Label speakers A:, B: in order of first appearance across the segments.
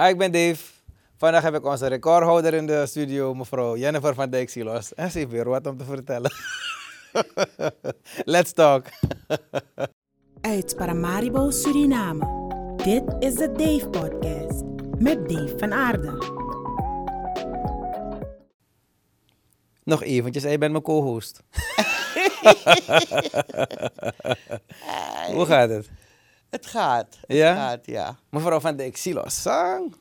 A: Hi, ik ben Dave. Vandaag heb ik onze recordhouder in de studio, mevrouw Jennifer van Dijk Silos. En ze heeft weer wat om te vertellen. Let's talk.
B: Uit Paramaribo, Suriname. Dit is de Dave Podcast met Dave van Aarde.
A: Nog eventjes, jij bent mijn co-host. Hoe gaat het?
C: Het gaat. Het
A: Ja?
C: gaat, ja.
A: Mevrouw van Dijk Silos, sang.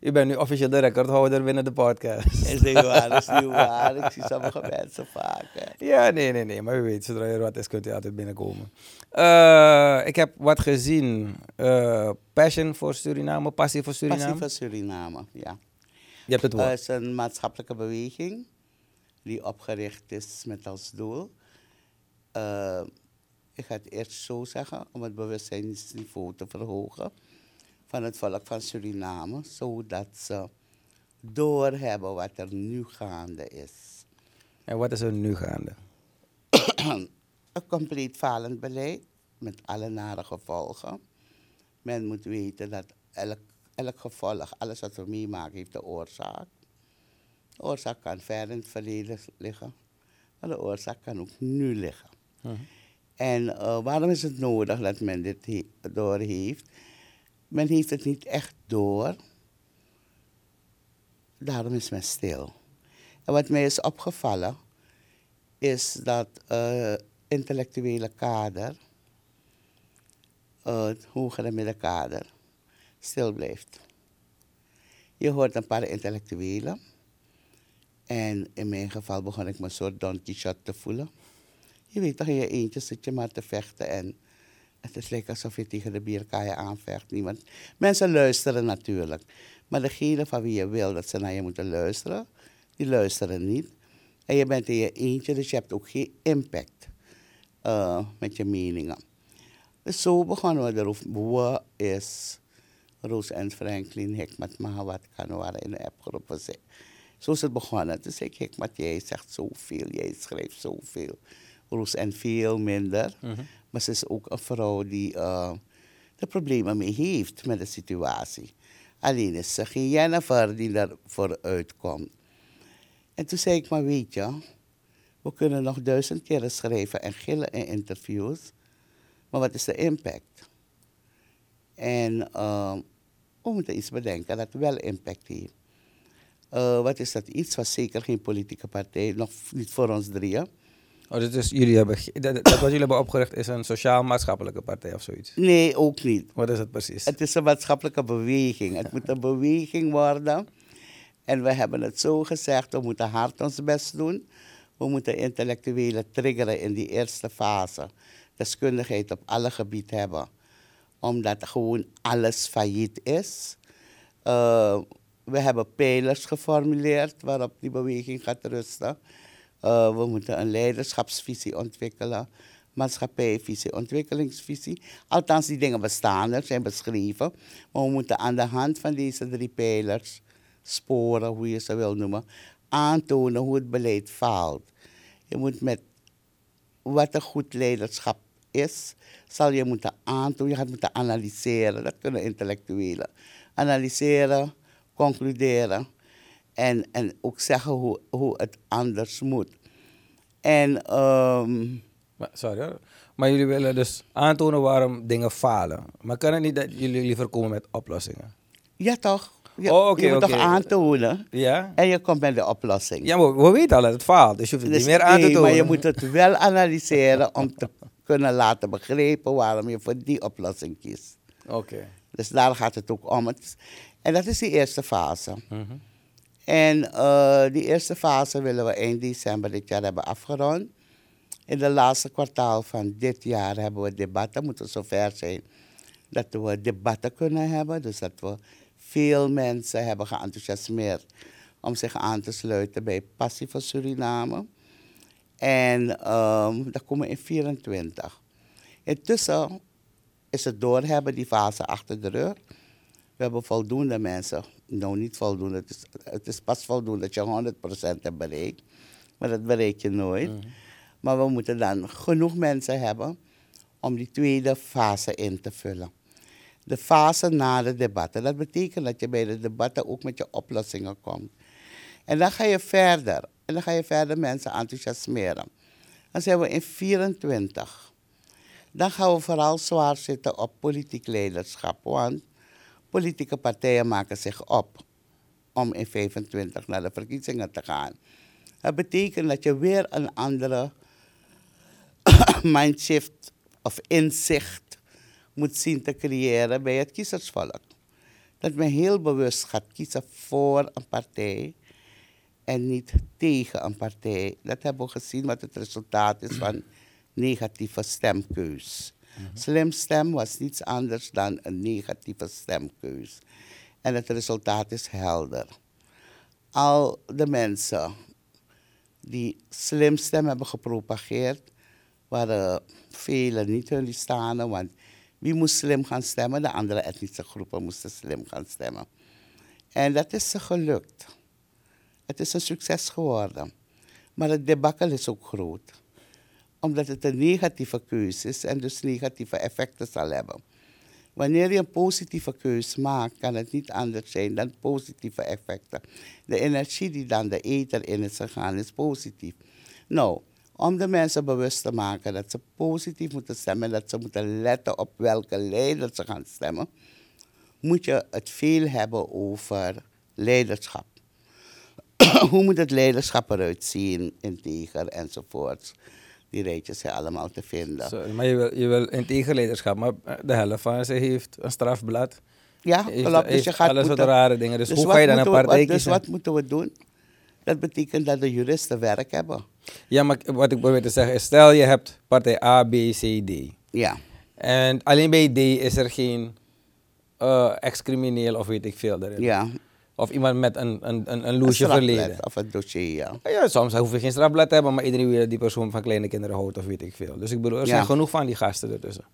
A: U bent nu officieel de recordhouder binnen de podcast.
C: Is niet waar, is niet waar. Ik zie sommige mensen vaak. hè.
A: Ja, nee, nee, nee. Maar u weet, zodra er wat is, kunt u altijd binnenkomen. Eh, ik heb wat gezien. Eh, passion voor Suriname, passie voor Suriname.
C: Passie voor Suriname, ja.
A: Je hebt het
C: Het
A: woord.
C: is een maatschappelijke beweging die opgericht is met als doel. Ik ga het eerst zo zeggen, om het bewustzijnsniveau te verhogen van het volk van Suriname, zodat ze doorhebben wat er nu gaande is.
A: En wat is er nu gaande?
C: een compleet falend beleid met alle nare gevolgen. Men moet weten dat elk, elk gevolg, alles wat we meemaken, heeft een oorzaak. De oorzaak kan ver in het verleden liggen, maar de oorzaak kan ook nu liggen. En eh, waarom is het nodig dat men dit he- doorheeft? Men heeft het niet echt door. Daarom is men stil. En wat mij is opgevallen, is dat eh intellectuele kader, eh, het hogere middenkader, stil blijft. Je hoort een paar intellectuelen. En in mijn geval begon ik me een soort Don Quixote te voelen. Je weet toch, in je eentje zit je maar te vechten en het is lekker alsof je tegen de bierkaaien aanvecht. Niemand. Mensen luisteren natuurlijk. Maar degene van wie je wil dat ze naar je moeten luisteren, die luisteren niet. En je bent in je eentje, dus je hebt ook geen impact eh, met je meningen. Dus zo begonnen we erover. Wie is Roos en Franklin Hikmat Mahawat Kanwara in de appgroepen zijn. Zo is het begonnen. Zei ik, Hikmat, jij zegt zoveel, jij schrijft zoveel. Roos en veel minder. Maar ze is ook een vrouw die eh er problemen mee heeft met de situatie. Alleen is ze geen Jennifer die daar vooruit komt. En toen zei ik, maar weet je, we kunnen nog duizend keren schrijven en gillen in interviews. Maar wat is de impact? En eh, we moeten iets bedenken dat wel impact heeft. Eh, wat is dat? Iets was zeker geen politieke partij, nog niet voor ons drieën.
A: Oh, dus, dus jullie hebben, dat, dat wat jullie hebben opgericht is een sociaal-maatschappelijke partij of zoiets.
C: Nee, ook niet.
A: Wat is het precies?
C: Het is een maatschappelijke beweging. Het moet een beweging worden. En we hebben het zo gezegd, we moeten hard ons best doen. We moeten intellectuele triggeren in die eerste fase. Deskundigheid op alle gebieden hebben. Omdat gewoon alles failliet is. Eh, we hebben pijlers geformuleerd waarop die beweging gaat rusten. Eh, we moeten een leiderschapsvisie ontwikkelen, maatschappijvisie, ontwikkelingsvisie. Althans, die dingen bestaan er, zijn beschreven. Maar we moeten aan de hand van deze drie pijlers, sporen, hoe je ze wil noemen, aantonen hoe het beleid faalt. Je moet met wat een goed leiderschap is, zal je moeten aantonen, je gaat moeten analyseren. Dat kunnen intellectuelen. Analyseren, concluderen en, en ook zeggen hoe, hoe het anders moet. En ehm,
A: Maar, sorry hoor. Maar jullie willen dus aantonen waarom dingen falen. Maar kan het niet dat jullie liever komen met oplossingen?
C: ja toch, je,
A: Oh,
C: je moet toch aantonen
A: Ja?
C: en je komt met de oplossing.
A: Ja, maar we weten al dat het faalt. Dus je hoeft het
C: Dus
A: niet meer aan te
C: nee,
A: tonen.
C: maar je moet het wel analyseren om te kunnen laten begrijpen waarom je voor die oplossing kiest.
A: Oké.
C: Dus daar gaat het ook om. En dat is die eerste fase.
A: Mhm.
C: En eh, die eerste fase willen we eind december dit jaar hebben afgerond. In de laatste kwartaal van dit jaar hebben we debatten. Moeten zover zijn dat we debatten kunnen hebben. Dus dat we veel mensen hebben geenthousiasmeerd om zich aan te sluiten bij Passie voor Suriname. En ehm dat komen in 24. Intussen is het doorhebben die fase achter de rug. We hebben voldoende mensen. Nou, niet voldoende. Het is, het is pas voldoende dat je 100% hebt bereikt. Maar dat bereik je nooit. Maar we moeten dan genoeg mensen hebben om die tweede fase in te vullen. de fase na de debatten. Dat betekent dat je bij de debatten ook met je oplossingen komt. En dan ga je verder. En dan ga je verder mensen enthousiasmeren. Dan zijn we in 24. Dan gaan we vooral zwaar zitten op politiek leiderschap. Want politieke partijen maken zich op om in 25 naar de verkiezingen te gaan. Dat betekent dat je weer een andere mindshift of inzicht moet zien te creëren bij het kiezersvolk. Dat men heel bewust gaat kiezen voor een partij en niet tegen een partij. Dat hebben we gezien wat het resultaat is van negatieve stemkeus. Slim stem was niets anders dan een negatieve stemkeus. En het resultaat is helder. Al de mensen die slim stem hebben gepropageerd, waren velen niet hun staan. Want wie moest slim gaan stemmen? De andere etnische groepen moesten slim gaan stemmen. En dat is ze gelukt. Het is een succes geworden. Maar het debakkel is ook groot. Omdat het een negatieve keuze is en dus negatieve effecten zal hebben. Wanneer je een positieve keus maakt, kan het niet anders zijn dan positieve effecten. De energie die dan de ether in is gegaan, is positief. Nou, om de mensen bewust te maken dat ze positief moeten stemmen, dat ze moeten letten op welke leider ze gaan stemmen, moet je het veel hebben over leiderschap. Hoe moet het leiderschap eruit zien, integer enzovoorts. Die rijtjes zijn allemaal te vinden.
A: Sorry, maar je wil, je wil integer leiderschap, maar de helft van ze heeft een strafblad.
C: Ja, klopt. Dus je gaat
A: alles
C: moeten,
A: soort rare dingen. Dus, hoe
C: wat
A: ga je dan een
C: we-
A: partij
C: wat- Dus wat moeten we doen? Dat betekent dat de juristen werk hebben.
A: Ja, maar wat ik probeer te zeggen is, stel je hebt partij A, B, C, D.
C: Ja,
A: En alleen bij D is er geen ex-crimineel of weet ik veel erin.
C: ja.
A: Of iemand met een, een, een, een loesje verleden.
C: Of een dossier, ja.
A: Ja, soms hoef je geen strafblad te hebben, maar iedereen wil die persoon van kleine kinderen houdt of weet ik veel. Dus ik bedoel, er zijn
C: Ja.
A: genoeg van die gasten ertussen.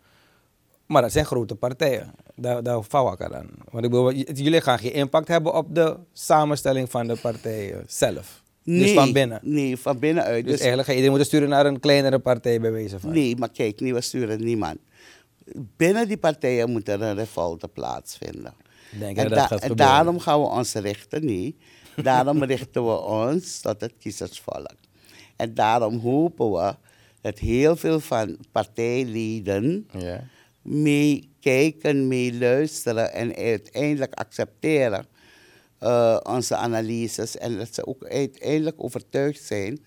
A: Maar dat zijn grote partijen. Daar, daar vouw ik aan. Want ik bedoel, jullie gaan geen impact hebben op de samenstelling van de partijen zelf. Dus van binnen.
C: Nee, van binnenuit.
A: Dus,
C: Dus,
A: eigenlijk ga je iedereen moeten sturen naar een kleinere partij bij wijze van.
C: nee, maar kijk, nee, we sturen niemand. Binnen die partijen moet er een revolte plaatsvinden.
A: Denk
C: En,
A: dat dat
C: da-
A: gaat
C: en
A: gebeuren?
C: daarom gaan we ons richten, nee. Daarom richten we ons tot het kiezersvolk. En daarom hopen we dat heel veel van partijleden
A: Ja.
C: meekijken, meeluisteren en uiteindelijk accepteren eh, onze analyses. En dat ze ook uiteindelijk overtuigd zijn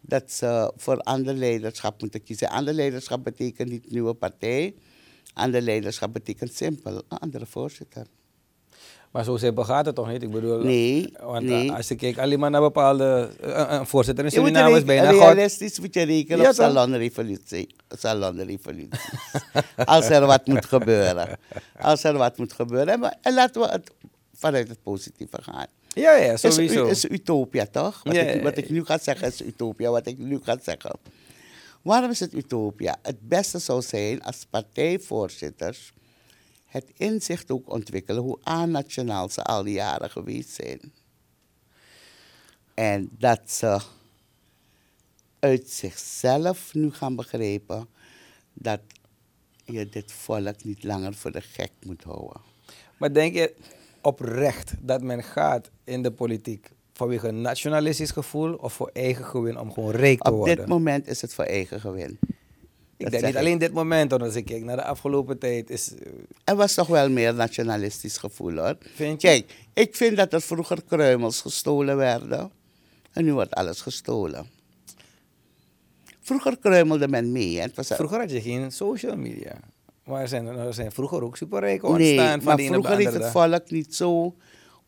C: dat ze voor ander leiderschap moeten kiezen. Ander leiderschap betekent niet nieuwe partij. Ander leiderschap betekent simpel, een andere voorzitter.
A: Maar zo simpel gaat het toch niet? Ik bedoel,
C: Nee,
A: want
C: nee.
A: eh, als je kijkt alleen maar naar bepaalde... eh, een voorzitter in Suriname is bijna God.
C: realistisch moet je rekenen
A: Ja,
C: op salonrevolutie. Salonrevolutie. Als er wat moet gebeuren. Als er wat moet gebeuren. En, we- en laten we het vanuit het positieve gaan.
A: Ja, ja,
C: Is,
A: sowieso.
C: u- is utopia, toch? Wat,
A: Ja,
C: ik, wat ik nu ga zeggen is utopia, wat ik nu ga zeggen. Waarom is het utopia? Het beste zou zijn als partijvoorzitters het inzicht ook ontwikkelen hoe aannationaal ze al die jaren geweest zijn. En dat ze uit zichzelf nu gaan begrijpen dat je dit volk niet langer voor de gek moet houden.
A: Maar denk je oprecht dat men gaat in de politiek vanwege een nationalistisch gevoel of voor eigen gewin om gewoon rijk te
C: Op
A: worden?
C: dit moment is het voor eigen gewin.
A: Ik
C: Dat
A: denk niet alleen dit moment, want als ik kijk naar de afgelopen tijd is... eh,
C: Er was toch wel meer nationalistisch gevoel hoor.
A: Vind je?
C: Kijk, ik vind dat er vroeger kruimels gestolen werden. En nu wordt alles gestolen. Vroeger kruimelde men mee. hè. Het was
A: Vroeger had je geen social media. Maar er zijn, er zijn vroeger ook superrijken
C: nee,
A: ontstaan van
C: maar vroeger is het volk niet zo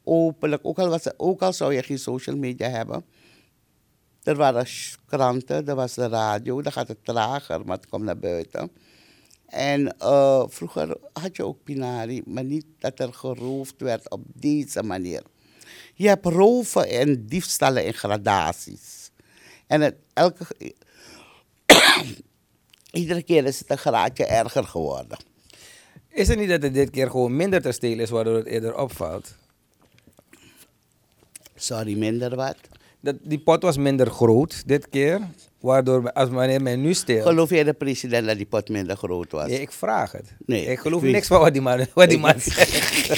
C: openlijk. Ook al, was ook al zou je geen social media hebben. Er waren kranten, er was de radio. Dan gaat het trager, maar het komt naar buiten. En eh, vroeger had je ook Pinari, maar niet dat er geroofd werd op deze manier. Je hebt roven en diefstallen in gradaties. En het, elke, iedere keer is het een graadje erger geworden.
A: Is het niet dat het dit keer gewoon minder te stelen is waardoor het eerder opvalt?
C: Sorry, minder wat.
A: Dat die pot was minder groot dit keer. Waardoor, als wanneer men nu stil...
C: Geloof jij de president dat die pot minder groot was?
A: Nee, ik vraag het.
C: Nee,
A: ik geloof
C: ik
A: niks van wat die man, wat die man zegt.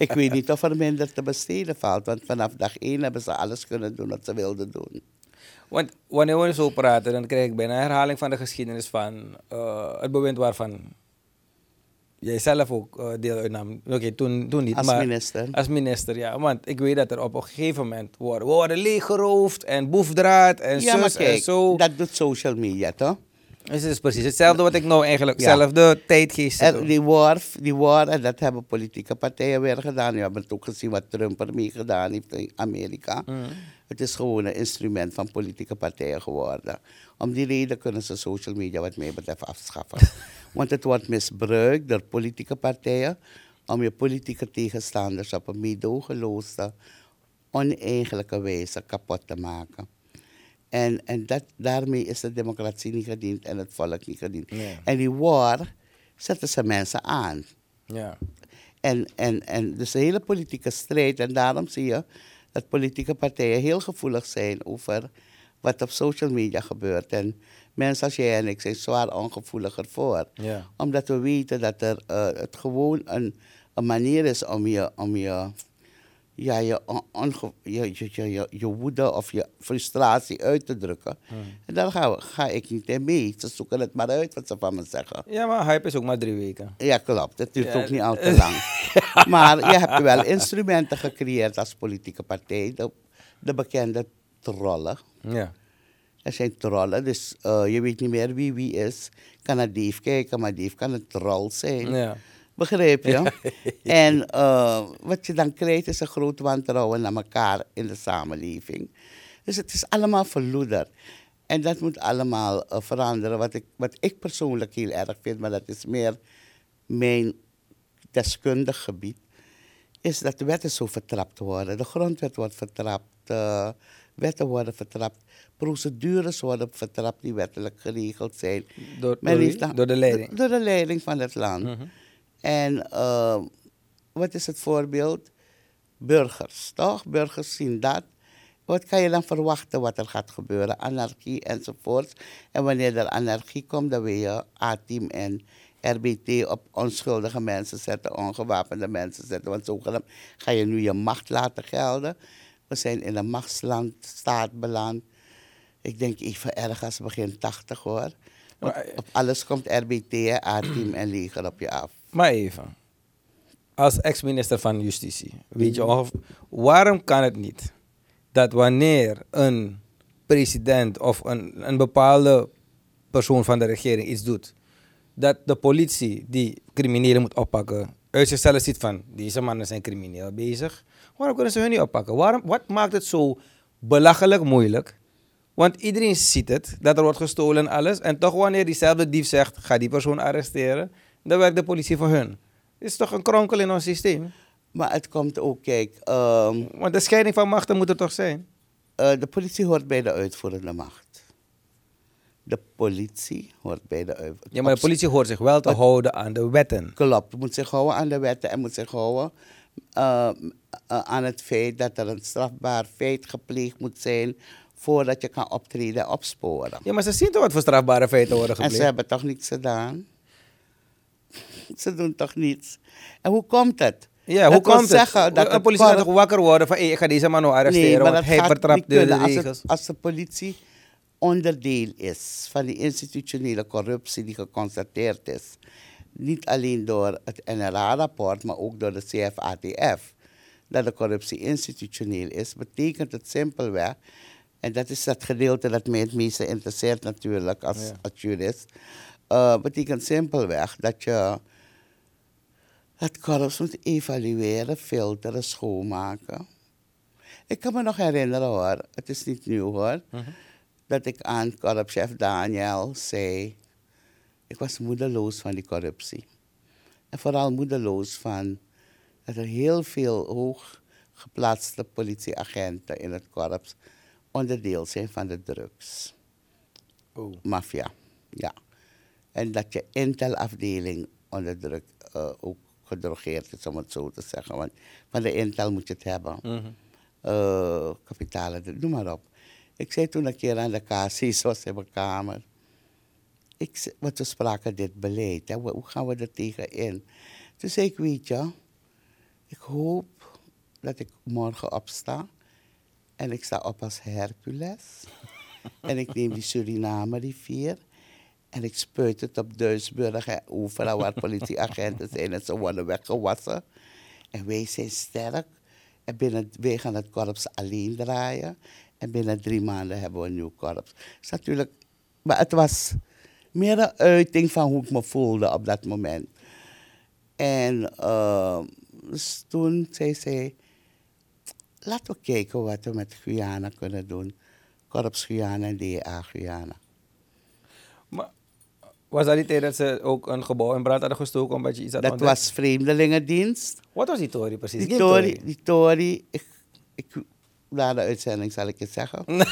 C: Ik weet niet of er minder te besteden valt, want vanaf dag één hebben ze alles kunnen doen wat ze wilden doen.
A: Want wanneer we zo praten, dan krijg ik bijna een herhaling van de geschiedenis van eh, het bewind waarvan jij zelf ook eh, deel uitnam. Oké, toen, toen niet.
C: Als
A: maar
C: minister.
A: Als minister, ja. Want ik weet dat er op een gegeven moment worden, worden leeggeroofd en boefdraad en
C: ja, maar
A: zus en
C: kijk,
A: zo.
C: dat doet social media, toch?
A: Dus het is precies hetzelfde wat ik nou eigenlijk,
C: Ja.
A: zelfde tijdgeest doe.
C: die war, die war, en dat hebben politieke partijen weer gedaan. We hebben het ook gezien wat Trump ermee gedaan heeft in Amerika.
A: Mm.
C: Het is gewoon een instrument van politieke partijen geworden. Om die reden kunnen ze social media wat mij betreft afschaffen. Want het wordt misbruikt door politieke partijen om je politieke tegenstanders op een meedogenloze, oneigenlijke wijze kapot te maken. En, en dat, daarmee is de democratie niet gediend en het volk niet gediend. En die war zetten ze mensen aan.
A: Ja.
C: En, en, en dus de hele politieke strijd. En daarom zie je dat politieke partijen heel gevoelig zijn over wat op social media gebeurt. En mensen als jij en ik zijn zwaar ongevoeliger voor.
A: Ja.
C: Omdat we weten dat er, eh, het gewoon een, een manier is om je, om je, ja, je, je, je, je, je, je woede of je frustratie uit te drukken. En daar ga, ga ik niet in mee. Ze zoeken het maar uit wat ze van me zeggen.
A: ja, maar hype is ook maar drie weken.
C: Ja, klopt. Het duurt
A: Ja,
C: ook niet al te lang. maar je hebt wel instrumenten gecreëerd als politieke partij. De, de bekende trollen.
A: Ja.
C: Er zijn trollen, dus eh, je weet niet meer wie wie is. Kan naar Dave kijken, maar Dave kan een troll zijn.
A: Ja.
C: Begrijp je? en eh, wat je dan krijgt is een groot wantrouwen naar elkaar in de samenleving. Dus het is allemaal verloederd. En dat moet allemaal eh, veranderen. Wat ik, wat ik persoonlijk heel erg vind, maar dat is meer mijn deskundig gebied, is dat de wetten zo vertrapt worden. De grondwet wordt vertrapt, eh, wetten worden vertrapt, procedures worden vertrapt die wettelijk geregeld zijn.
A: Door, door de leiding.
C: Door de leiding van het land.
A: Mhm.
C: En eh, wat is het voorbeeld? Burgers, toch? Burgers zien dat. Wat kan je dan verwachten wat er gaat gebeuren? Anarchie enzovoort. En wanneer er anarchie komt, dan wil je A-team en RBT op onschuldige mensen zetten, ongewapende mensen zetten. Want zogenaamd ga je nu je macht laten gelden. We zijn in een machtsland, staat beland. Ik denk even erg als begin 80 hoor.
A: Maar-
C: op alles komt RBT, A-team en leger op je af.
A: Maar even. Als ex-minister van Justitie, weet je of, waarom kan het niet dat wanneer een president of een, een bepaalde persoon van de regering iets doet, dat de politie die criminelen moet oppakken, uit zichzelf ziet van deze mannen zijn crimineel bezig, waarom kunnen ze hun niet oppakken? Waarom, wat maakt het zo belachelijk moeilijk? Want iedereen ziet het, dat er wordt gestolen en alles. En toch wanneer diezelfde dief zegt, ga die persoon arresteren, dan werkt de politie voor hun. is toch een kronkel in ons systeem?
C: Maar het komt ook, kijk, ehm,
A: Want de scheiding van machten moet er toch zijn?
C: eh, de politie hoort bij de uitvoerende macht. De politie hoort bij de uitvoerende
A: Ja, maar de politie hoort zich wel te houden aan de wetten.
C: Klopt, moet zich houden aan de wetten en moet zich houden eh, eh, aan het feit dat er een strafbaar feit gepleegd moet zijn voordat je kan optreden en opsporen.
A: Ja, maar ze zien toch wat voor strafbare feiten worden
C: En ze
A: gepleegd?
C: hebben toch niets gedaan? Ze doen toch niets? En hoe komt het?
A: Ja,
C: Dat
A: hoe komt het?
C: zeggen dat het
A: politie gaat toch wakker worden van, hey, ik ga deze man nou arresteren,
C: Nee, maar
A: want
C: dat
A: hij vertrapt de, de
C: als,
A: regels.
C: het, als de politie onderdeel is van die institutionele corruptie die geconstateerd is. Niet alleen door het NRA-rapport, maar ook door de CFATF. Dat de corruptie institutioneel is, betekent het simpelweg, en dat is dat gedeelte dat mij het meeste interesseert natuurlijk als,
A: Ja.
C: als jurist, eh, betekent simpelweg dat je het korps moet evalueren, filteren, schoonmaken. Ik kan me nog herinneren hoor, het is niet nieuw hoor, dat ik aan korpschef Daniel zei, ik was moedeloos van die corruptie. En vooral moedeloos van dat er heel veel hooggeplaatste politieagenten in het korps onderdeel zijn van de drugs
A: Oh.
C: maffia. Ja. En dat je Intel-afdeling onder druk eh, ook gedrogeerd is, om het zo te zeggen. Want van de Intel moet je het hebben.
A: Mhm.
C: eh, kapitalen, noem maar op. Ik zei toen een keer aan de KC, was in mijn kamer. Ik, want we spraken dit beleid, hè, hoe gaan we er tegen in? Toen zei ik, weet je, ik hoop dat ik morgen opsta en ik sta op als Hercules. en ik neem die Suriname-rivier en ik spuit het op Duisburg en overal waar politieagenten zijn en ze worden weggewassen. En wij zijn sterk. En binnen, wij gaan het korps alleen draaien. En binnen drie maanden hebben we een nieuw korps. natuurlijk, maar het was meer een uiting van hoe ik me voelde op dat moment. En eh, dus toen zei zij, laten we kijken wat we met Guyana kunnen doen. Korps Guyana en DA Guyana.
A: Maar was dat die tijd dat ze ook een gebouw in brand hadden gestoken omdat je iets had
C: Dat
A: ontdekt?
C: was vreemdelingendienst.
A: Wat was die Tory precies?
C: Die Tory, die Tory ik, ik, na de uitzending zal ik het zeggen.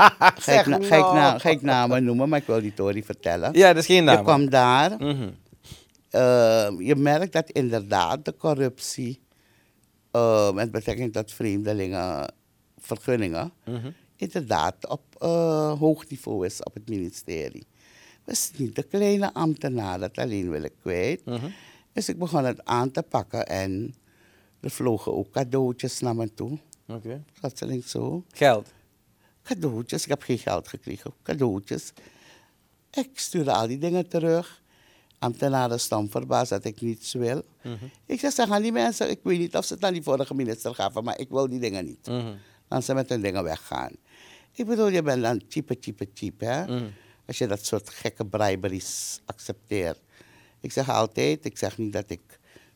C: Ga ik, na, ga, ik
A: nou.
C: na, ga ik namen noemen, maar ik wil die Tory vertellen.
A: Ja, dat is geen naam.
C: Je kwam daar.
A: Mhm.
C: eh, je merkt dat inderdaad de corruptie eh, met betrekking tot vreemdelingen, vergunningen,
A: Mhm.
C: inderdaad op eh, hoog niveau is op het ministerie. Is niet de kleine ambtenaar, dat alleen wil ik kwijt.
A: Mhm.
C: Dus ik begon het aan te pakken en er vlogen ook cadeautjes naar me toe.
A: Oké.
C: Plotseling zo.
A: Geld.
C: Cadeautjes, ik heb geen geld gekregen. Cadeautjes. Ik stuurde al die dingen terug. Ambtenaren stom verbaasd dat ik niets wil.
A: Mhm.
C: Ik zeg, zeg aan die mensen, ik weet niet of ze het aan die vorige minister gaven, maar ik wil die dingen niet.
A: Mhm.
C: Dan ze met hun dingen weggaan. Ik bedoel, je bent dan cheaper, cheaper, cheap, hè? Als je dat soort gekke briberies accepteert. Ik zeg altijd, ik zeg niet dat ik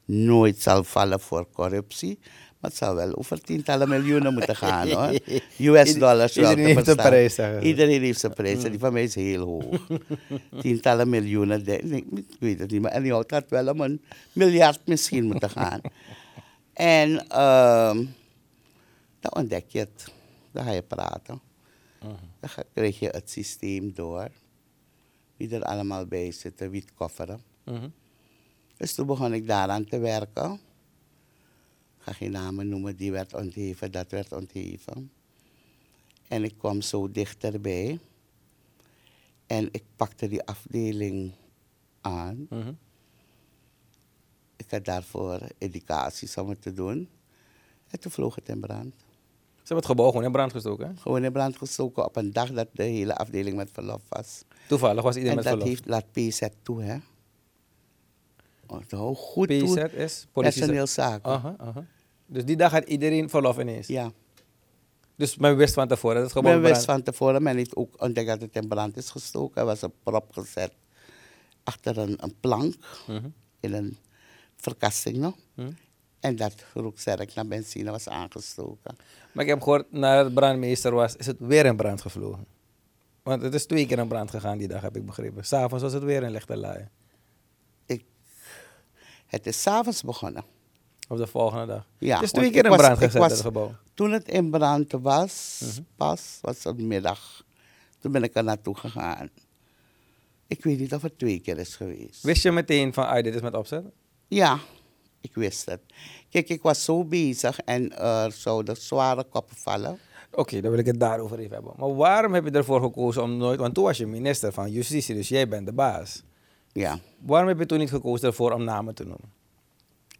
C: nooit zal vallen voor corruptie. Maar het zal wel over tientallen miljoenen moeten gaan, hoor. US dollars wel
A: Iedereen heeft een prijs.
C: Iedereen heeft zijn prijs en die van mij is heel hoog. tientallen miljoenen, ik weet het niet. Maar anyhow, het had wel om een miljard misschien moeten gaan. En ehm, dan ontdek je het. Dan ga je praten. Dan ga- krijg je het systeem door. Wie er allemaal bij zitten, wie het kofferen.
A: Mhm.
C: Dus toen begon ik daaraan te werken. Ik ga geen namen noemen, die werd ontheven, dat werd ontheven. En ik kwam zo dichterbij. En ik pakte die afdeling aan.
A: Mhm.
C: Ik had daarvoor educaties om het te doen. En toen vloog het in brand.
A: Ze hebben het gebouw gewoon in brand gestoken. hè?
C: Gewoon in brand gestoken op een dag dat de hele afdeling met verlof was.
A: Toevallig was iedereen
C: en
A: met
C: dat
A: verlof.
C: heeft, laat PZ toe, hè. Oh, goed toe.
A: PZ is politie.
C: Personeelszaken.
A: Aha, aha. Dus die dag had iedereen verlof ineens.
C: Ja.
A: Dus men wist van tevoren dat het gebouw in
C: wist van tevoren, men heeft ook ontdekt dat het in brand is gestoken. Er was een prop gezet achter een, een plank
A: Mhm.
C: in een verkasting nog.
A: Mhm.
C: En dat rook sterk naar benzine was aangestoken.
A: Maar ik heb gehoord, nadat het brandmeester was, is het weer in brand gevlogen. Want het is twee keer in brand gegaan die dag, heb ik begrepen. S'avonds was het weer in lichte laaien.
C: Ik, het is s'avonds begonnen.
A: Op de volgende dag.
C: Ja,
A: het is twee keer in
C: was-
A: brand gezet,
C: was-
A: het gebouw.
C: Toen het in brand was,
A: Mhm.
C: pas, was het middag. Toen ben ik er naartoe gegaan. Ik weet niet of het twee keer is geweest.
A: Wist je meteen van, ah, dit is met opzet?
C: Ja, ik wist het. Kijk, ik was zo bezig en er zouden zware koppen vallen.
A: Oké, dan wil ik het daarover even hebben. Maar waarom heb je ervoor gekozen om nooit... Want toen was je minister van Justitie, dus jij bent de baas.
C: Ja,
A: Waarom heb je toen niet gekozen ervoor om namen te noemen?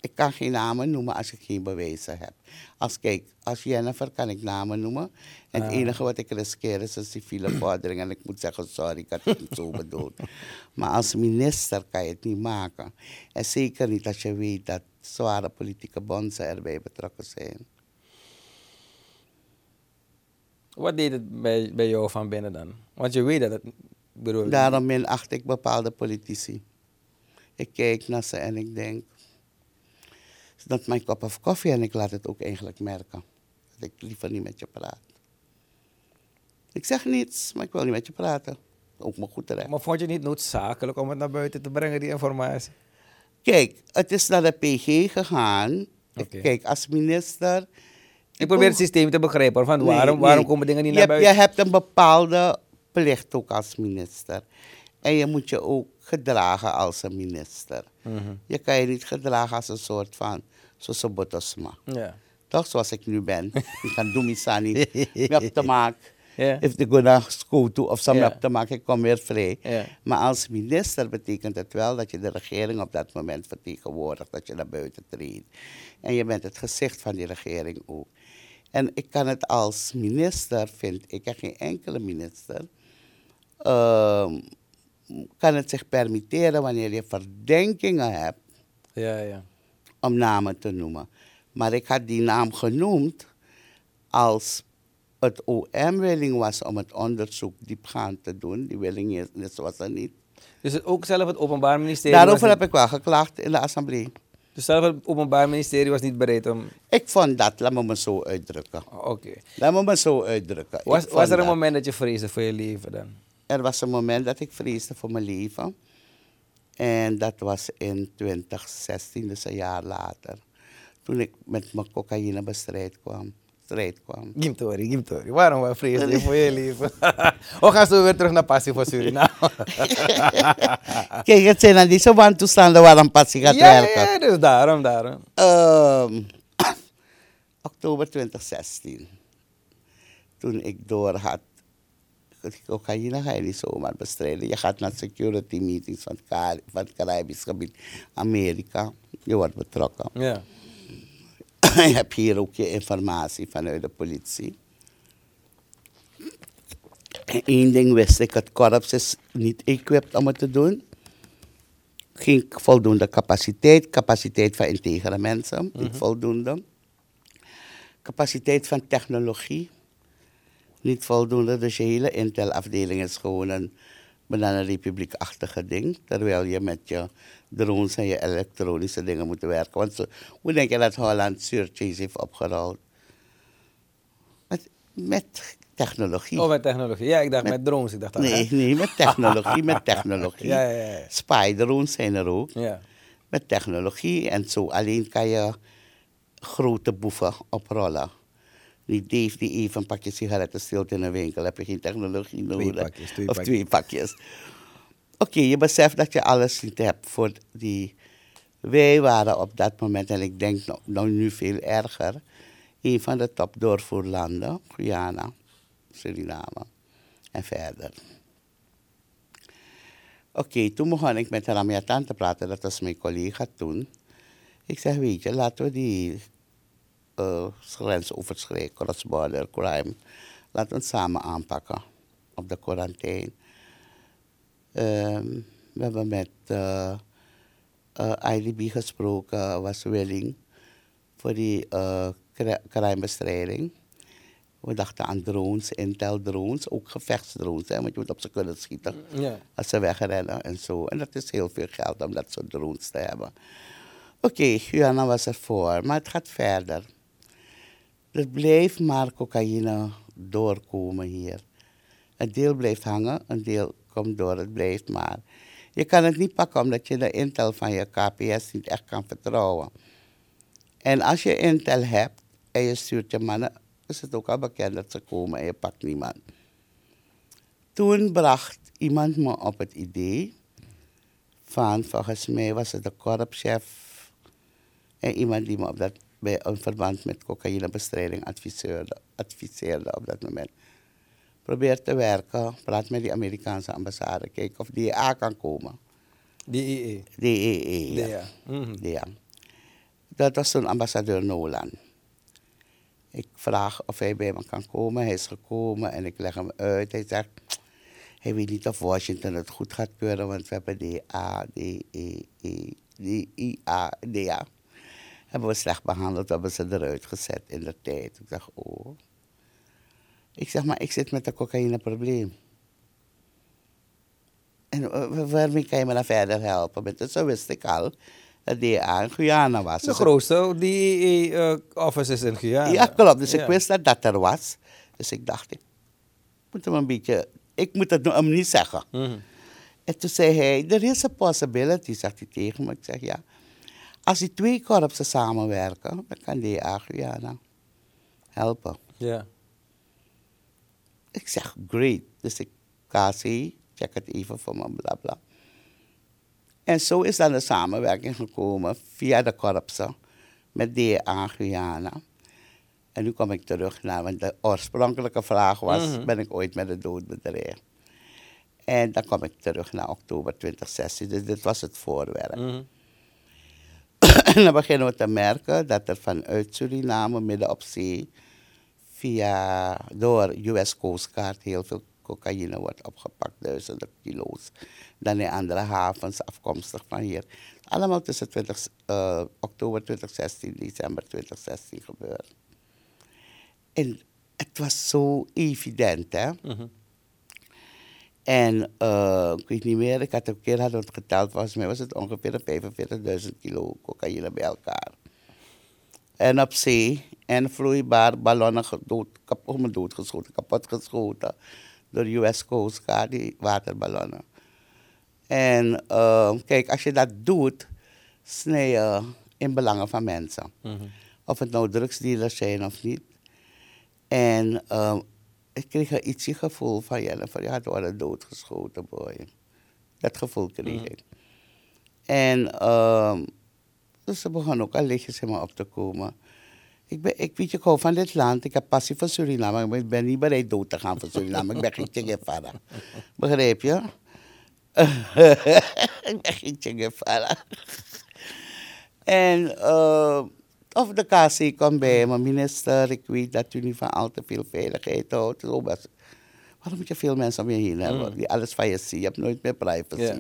C: Ik kan geen namen noemen als ik geen bewijzen heb. Als, kijk, als Jennifer kan ik namen noemen. En het
A: Ah.
C: enige wat ik riskeer is een civiele vordering. En ik moet zeggen, sorry, ik had het niet zo bedoeld. Maar als minister kan je het niet maken. En zeker niet als je weet dat zware politieke bonzen erbij betrokken zijn.
A: Wat deed het bij, bij jou van binnen dan? Want je weet dat het... Bedoel,
C: Daarom minacht ik bepaalde politici. Ik kijk naar ze en ik denk, dat mijn kop of koffie en ik laat het ook eigenlijk merken. Dat ik liever niet met je praat. Ik zeg niets, maar ik wil niet met je praten. Ook maar goed terecht.
A: Maar vond je het niet noodzakelijk om het naar buiten te brengen, die informatie?
C: Kijk, het is naar de PG gegaan. Kijk, als minister...
A: Ik probeer het systeem te begrijpen. Van
C: Nee,
A: waarom,
C: nee.
A: waarom komen dingen niet
C: je
A: naar buiten?
C: Je hebt een bepaalde plicht ook als minister. En je moet je ook gedragen als een minister.
A: Mhm.
C: Je kan je niet gedragen als een soort van Sosobotosma.
A: Ja.
C: toch zoals ik nu ben. Ik kan doen misani. Ik heb te maken.
A: Ja.
C: If ik go naar school toe of zo heb te maken, ik kom weer vrij. Maar als minister betekent het wel dat je de regering op dat moment vertegenwoordigt, dat je naar buiten treedt. En je bent het gezicht van die regering ook. En ik kan het als minister, vind ik, en geen enkele minister, ehm, kan het zich permitteren wanneer je verdenkingen hebt
A: Ja, ja.
C: Om namen te noemen. Maar ik had die naam genoemd als het OM willing was om het onderzoek diepgaand te doen. Die willing is, was er niet.
A: Dus het, ook zelf het Openbaar Ministerie.
C: Daarover heb ik wel geklaagd in de assemblee.
A: Dus zelf het Openbaar Ministerie was niet bereid om.
C: Ik vond dat, laat me me zo uitdrukken.
A: Oh, Oké.
C: Laat me me zo uitdrukken.
A: Was, was er een
C: dat.
A: moment dat je vreesde voor je leven dan?
C: Er was een moment dat ik vreesde voor mijn leven. En dat was in 2016, dus een jaar later. Toen ik met mijn cocaïnebestrijd kwam. Strijd kwam.
A: Gimtori, Gimtori. Waarom vreesde je voor je leven? We gaan zo weer terug naar passie voor Suriname.
C: Kijk, het zijn dan die zo wantoestanden waar een passie gaat
A: ja,
C: werken.
A: ja, dus daarom, daarom.
C: Ehm, oktober 2016. Toen ik door had. Cocaïne ga je niet zomaar bestrijden. Je gaat naar security meetings van van het Caribisch gebied, Amerika. Je wordt betrokken.
A: Ja.
C: je hebt hier ook je informatie vanuit de politie. En één ding wist ik, het korps is niet equipped om het te doen. Geen voldoende capaciteit, capaciteit van integere mensen, niet voldoende. Capaciteit van technologie, niet voldoende. Dus je hele Intel-afdeling is gewoon een bananenrepubliek-achtige ding. Terwijl je met je drones en je elektronische dingen moet werken. Want zo, hoe denk je dat Holland surcharge heeft opgerold? Met, met technologie.
A: Oh, met technologie. Ja, ik dacht
C: Met-
A: met, drones. Ik dacht
C: nee, nee, met technologie, met technologie.
A: Ja, ja, ja.
C: Spy drones zijn er ook.
A: Ja.
C: Met technologie en zo. Alleen kan je grote boeven oprollen. Niet Dave die even een pakje sigaretten steelt in een winkel. Heb je geen technologie nodig.
A: pakjes, twee
C: of
A: pakjes.
C: twee pakjes. Oké, je beseft dat je alles niet hebt voor die... Wij waren op dat moment, en ik denk nou, nou nu veel erger... een van de top doorvoerlanden. Guyana, Suriname en verder. Oké, toen begon ik met Ramiatan te praten, dat was mijn collega toen. Ik zeg, weet je, laten we die uh, grensoverschrijd, cross-border crime, laten we het samen aanpakken op de quarantaine. Ehm, we hebben met eh, eh, IDB gesproken, was willing voor die uh, crimebestrijding. We dachten aan drones, Intel drones, ook gevechtsdrones, hè, want je moet op ze kunnen schieten
A: Ja.
C: als ze wegrennen en zo. En dat is heel veel geld om dat soort drones te hebben. Oké, Guyana was er voor, maar het gaat verder. Er blijft maar cocaïne doorkomen hier. Een deel blijft hangen, een deel komt door, het blijft maar. Je kan het niet pakken omdat je de intel van je KPS niet echt kan vertrouwen. En als je intel hebt en je stuurt je mannen, is het ook al bekend dat ze komen en je pakt niemand. Toen bracht iemand me op het idee van, volgens mij was het de korpschef en iemand die me op dat, bij een verband met cocaïnebestrijding adviseerde, adviseerde op dat moment. Probeer te werken, praat met die Amerikaanse ambassade, kijk of die A kan komen.
A: Die IE.
C: DEE. ja.
A: Ja. Mhm.
C: Ja. Dat was toen ambassadeur Nolan. Ik vraag of hij bij me kan komen. Hij is gekomen en ik leg hem uit. Hij zegt, hij weet niet of Washington het goed gaat keuren, want we hebben DA, DE, DIA, DA. Hebben we slecht behandeld, hebben ze eruit gezet in de tijd. Ik zeg, oh. Ik zeg, maar ik zit met een cocaïneprobleem. En eh, waarmee kan je me dan verder helpen? Met, zo wist ik al dat DA in Guyana was.
A: De
C: Dus
A: grootste DE-office is in Guyana.
C: ja, klopt. Dus
A: Ja.
C: ik wist dat dat er was. Dus ik dacht, ik moet hem een beetje... Ik moet het hem niet zeggen.
A: Mhm.
C: En toen zei hij, er is een possibility, zegt hij tegen me. Ik zeg, ja. Als die twee korpsen samenwerken, dan kan DA Guyana helpen.
A: Ja.
C: Ik zeg, great. Dus ik, KC, check het even voor me, bla bla. En zo is dan de samenwerking gekomen via de korpsen met DA Guyana. En nu kom ik terug naar, want de oorspronkelijke vraag was,
A: Mhm.
C: ben ik ooit met de dood bedreigd? En dan kom ik terug naar oktober 2016, dus dit was het voorwerp.
A: Mhm.
C: En dan beginnen we te merken dat er vanuit Suriname midden op zee via door US Coast Guard heel veel cocaïne wordt opgepakt, duizenden kilo's. Dan in andere havens afkomstig van hier. Allemaal tussen 20, eh, oktober 2016 december 2016 gebeurd. En het was zo evident, hè.
A: Mhm.
C: En eh, ik weet niet meer, ik had een keer we het geteld, volgens mij was het ongeveer 45.000 kilo cocaïne bij elkaar. En op zee, en vloeibaar ballonnen gedood, kap, oh, maar doodgeschoten, kapot geschoten door US Coast Guard, die waterballonnen. En eh, kijk, als je dat doet, snij je in belangen van mensen.
A: Mhm.
C: Of het nou drugsdealers zijn of niet. En ehm, ik kreeg een ietsje gevoel van Jennifer, je had worden doodgeschoten, boy. Dat gevoel kreeg
A: Mhm.
C: ik. En ehm, dus ze begon ook al lichtjes in me op te komen. Ik, ben, ik weet je, ik hou van dit land. Ik heb passie voor Suriname. maar Ik ben niet bereid dood te gaan voor Suriname. ik ben geen Che Guevara. Begrijp je? ik ben geen Che Guevara. En uh, of de KC komt bij me, minister, ik weet dat u niet van al te veel veiligheid houdt. Zo best. Waarom moet je veel mensen om je heen hebben
A: Mm.
C: die alles van je zien? Je hebt nooit meer privacy.
A: Ja.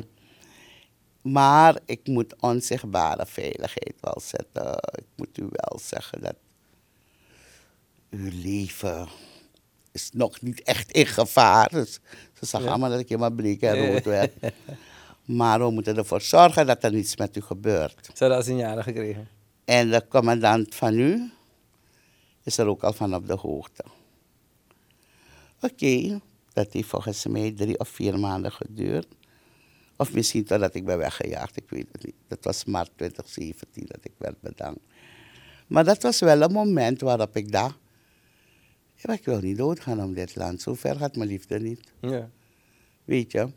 C: Maar ik moet onzichtbare veiligheid wel zetten. Ik moet u wel zeggen dat uw leven is nog niet echt in gevaar. Dus ze zag
A: Ja.
C: allemaal dat ik helemaal bleek en rood werd. Maar we moeten ervoor zorgen dat er niets met u gebeurt.
A: Ze hadden al signalen gekregen.
C: En de commandant van u is er ook al van op de hoogte. Oké, dat heeft volgens mij drie of vier maanden geduurd. Of misschien totdat ik ben weggejaagd, ik weet het niet. Dat was maart 2017 dat ik werd bedankt. Maar dat was wel een moment waarop ik dacht, ik wil niet doodgaan om dit land. Zo ver gaat mijn liefde niet.
A: Ja.
C: Weet je?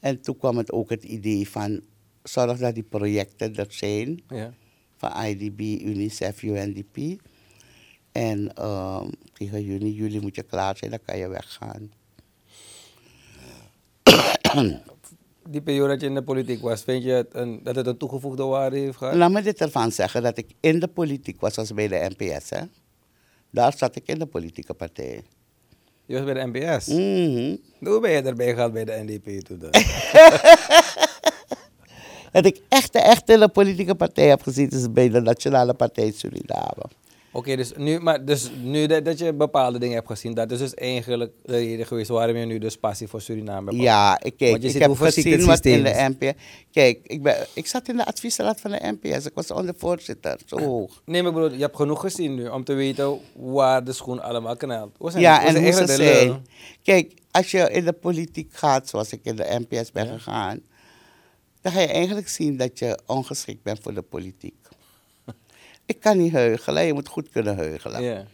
C: En toen kwam het ook het idee van, zorg dat die projecten er zijn
A: Ja.
C: Van IDB, UNICEF, UNDP. En ehm, tegen juni, juli moet je klaar zijn, dan kan je weggaan.
A: Die periode dat je in de politiek was, vind je het een, dat het een toegevoegde waarde heeft gehad?
C: Laat me dit ervan zeggen, dat ik in de politiek was, was bij de NPS. Hè? Daar zat ik in de politieke partij.
A: Je was bij de NPS.
C: Mhm.
A: Hoe ben je erbij gehaald bij de NDP toen dan?
C: Dat ik echt, echt in politieke partij heb gezeten, is bij de Nationale Partij Suriname.
A: Oké, dus nu, maar dus nu dat, dat je bepaalde dingen hebt gezien, dat is dus eigenlijk de reden geweest waarom je nu dus passie voor Suriname hebt.
C: Ja, ik, kijk,
A: Want je
C: ik heb gezien wat in de NPS... Kijk, ik, ben, ik zat in de adviesraad van de NPS. Ik was ondervoorzitter, zo hoog.
A: Nee, maar broer, je hebt genoeg gezien nu om te weten waar de schoen allemaal zijn-
C: Ja, en hoe ze zijn. Kijk, als je in de politiek gaat, zoals ik in de NPS ben gegaan, dan ga je eigenlijk zien dat je ongeschikt bent voor de politiek. ik kan niet heugelen, je moet goed kunnen heugelen.
A: Ja.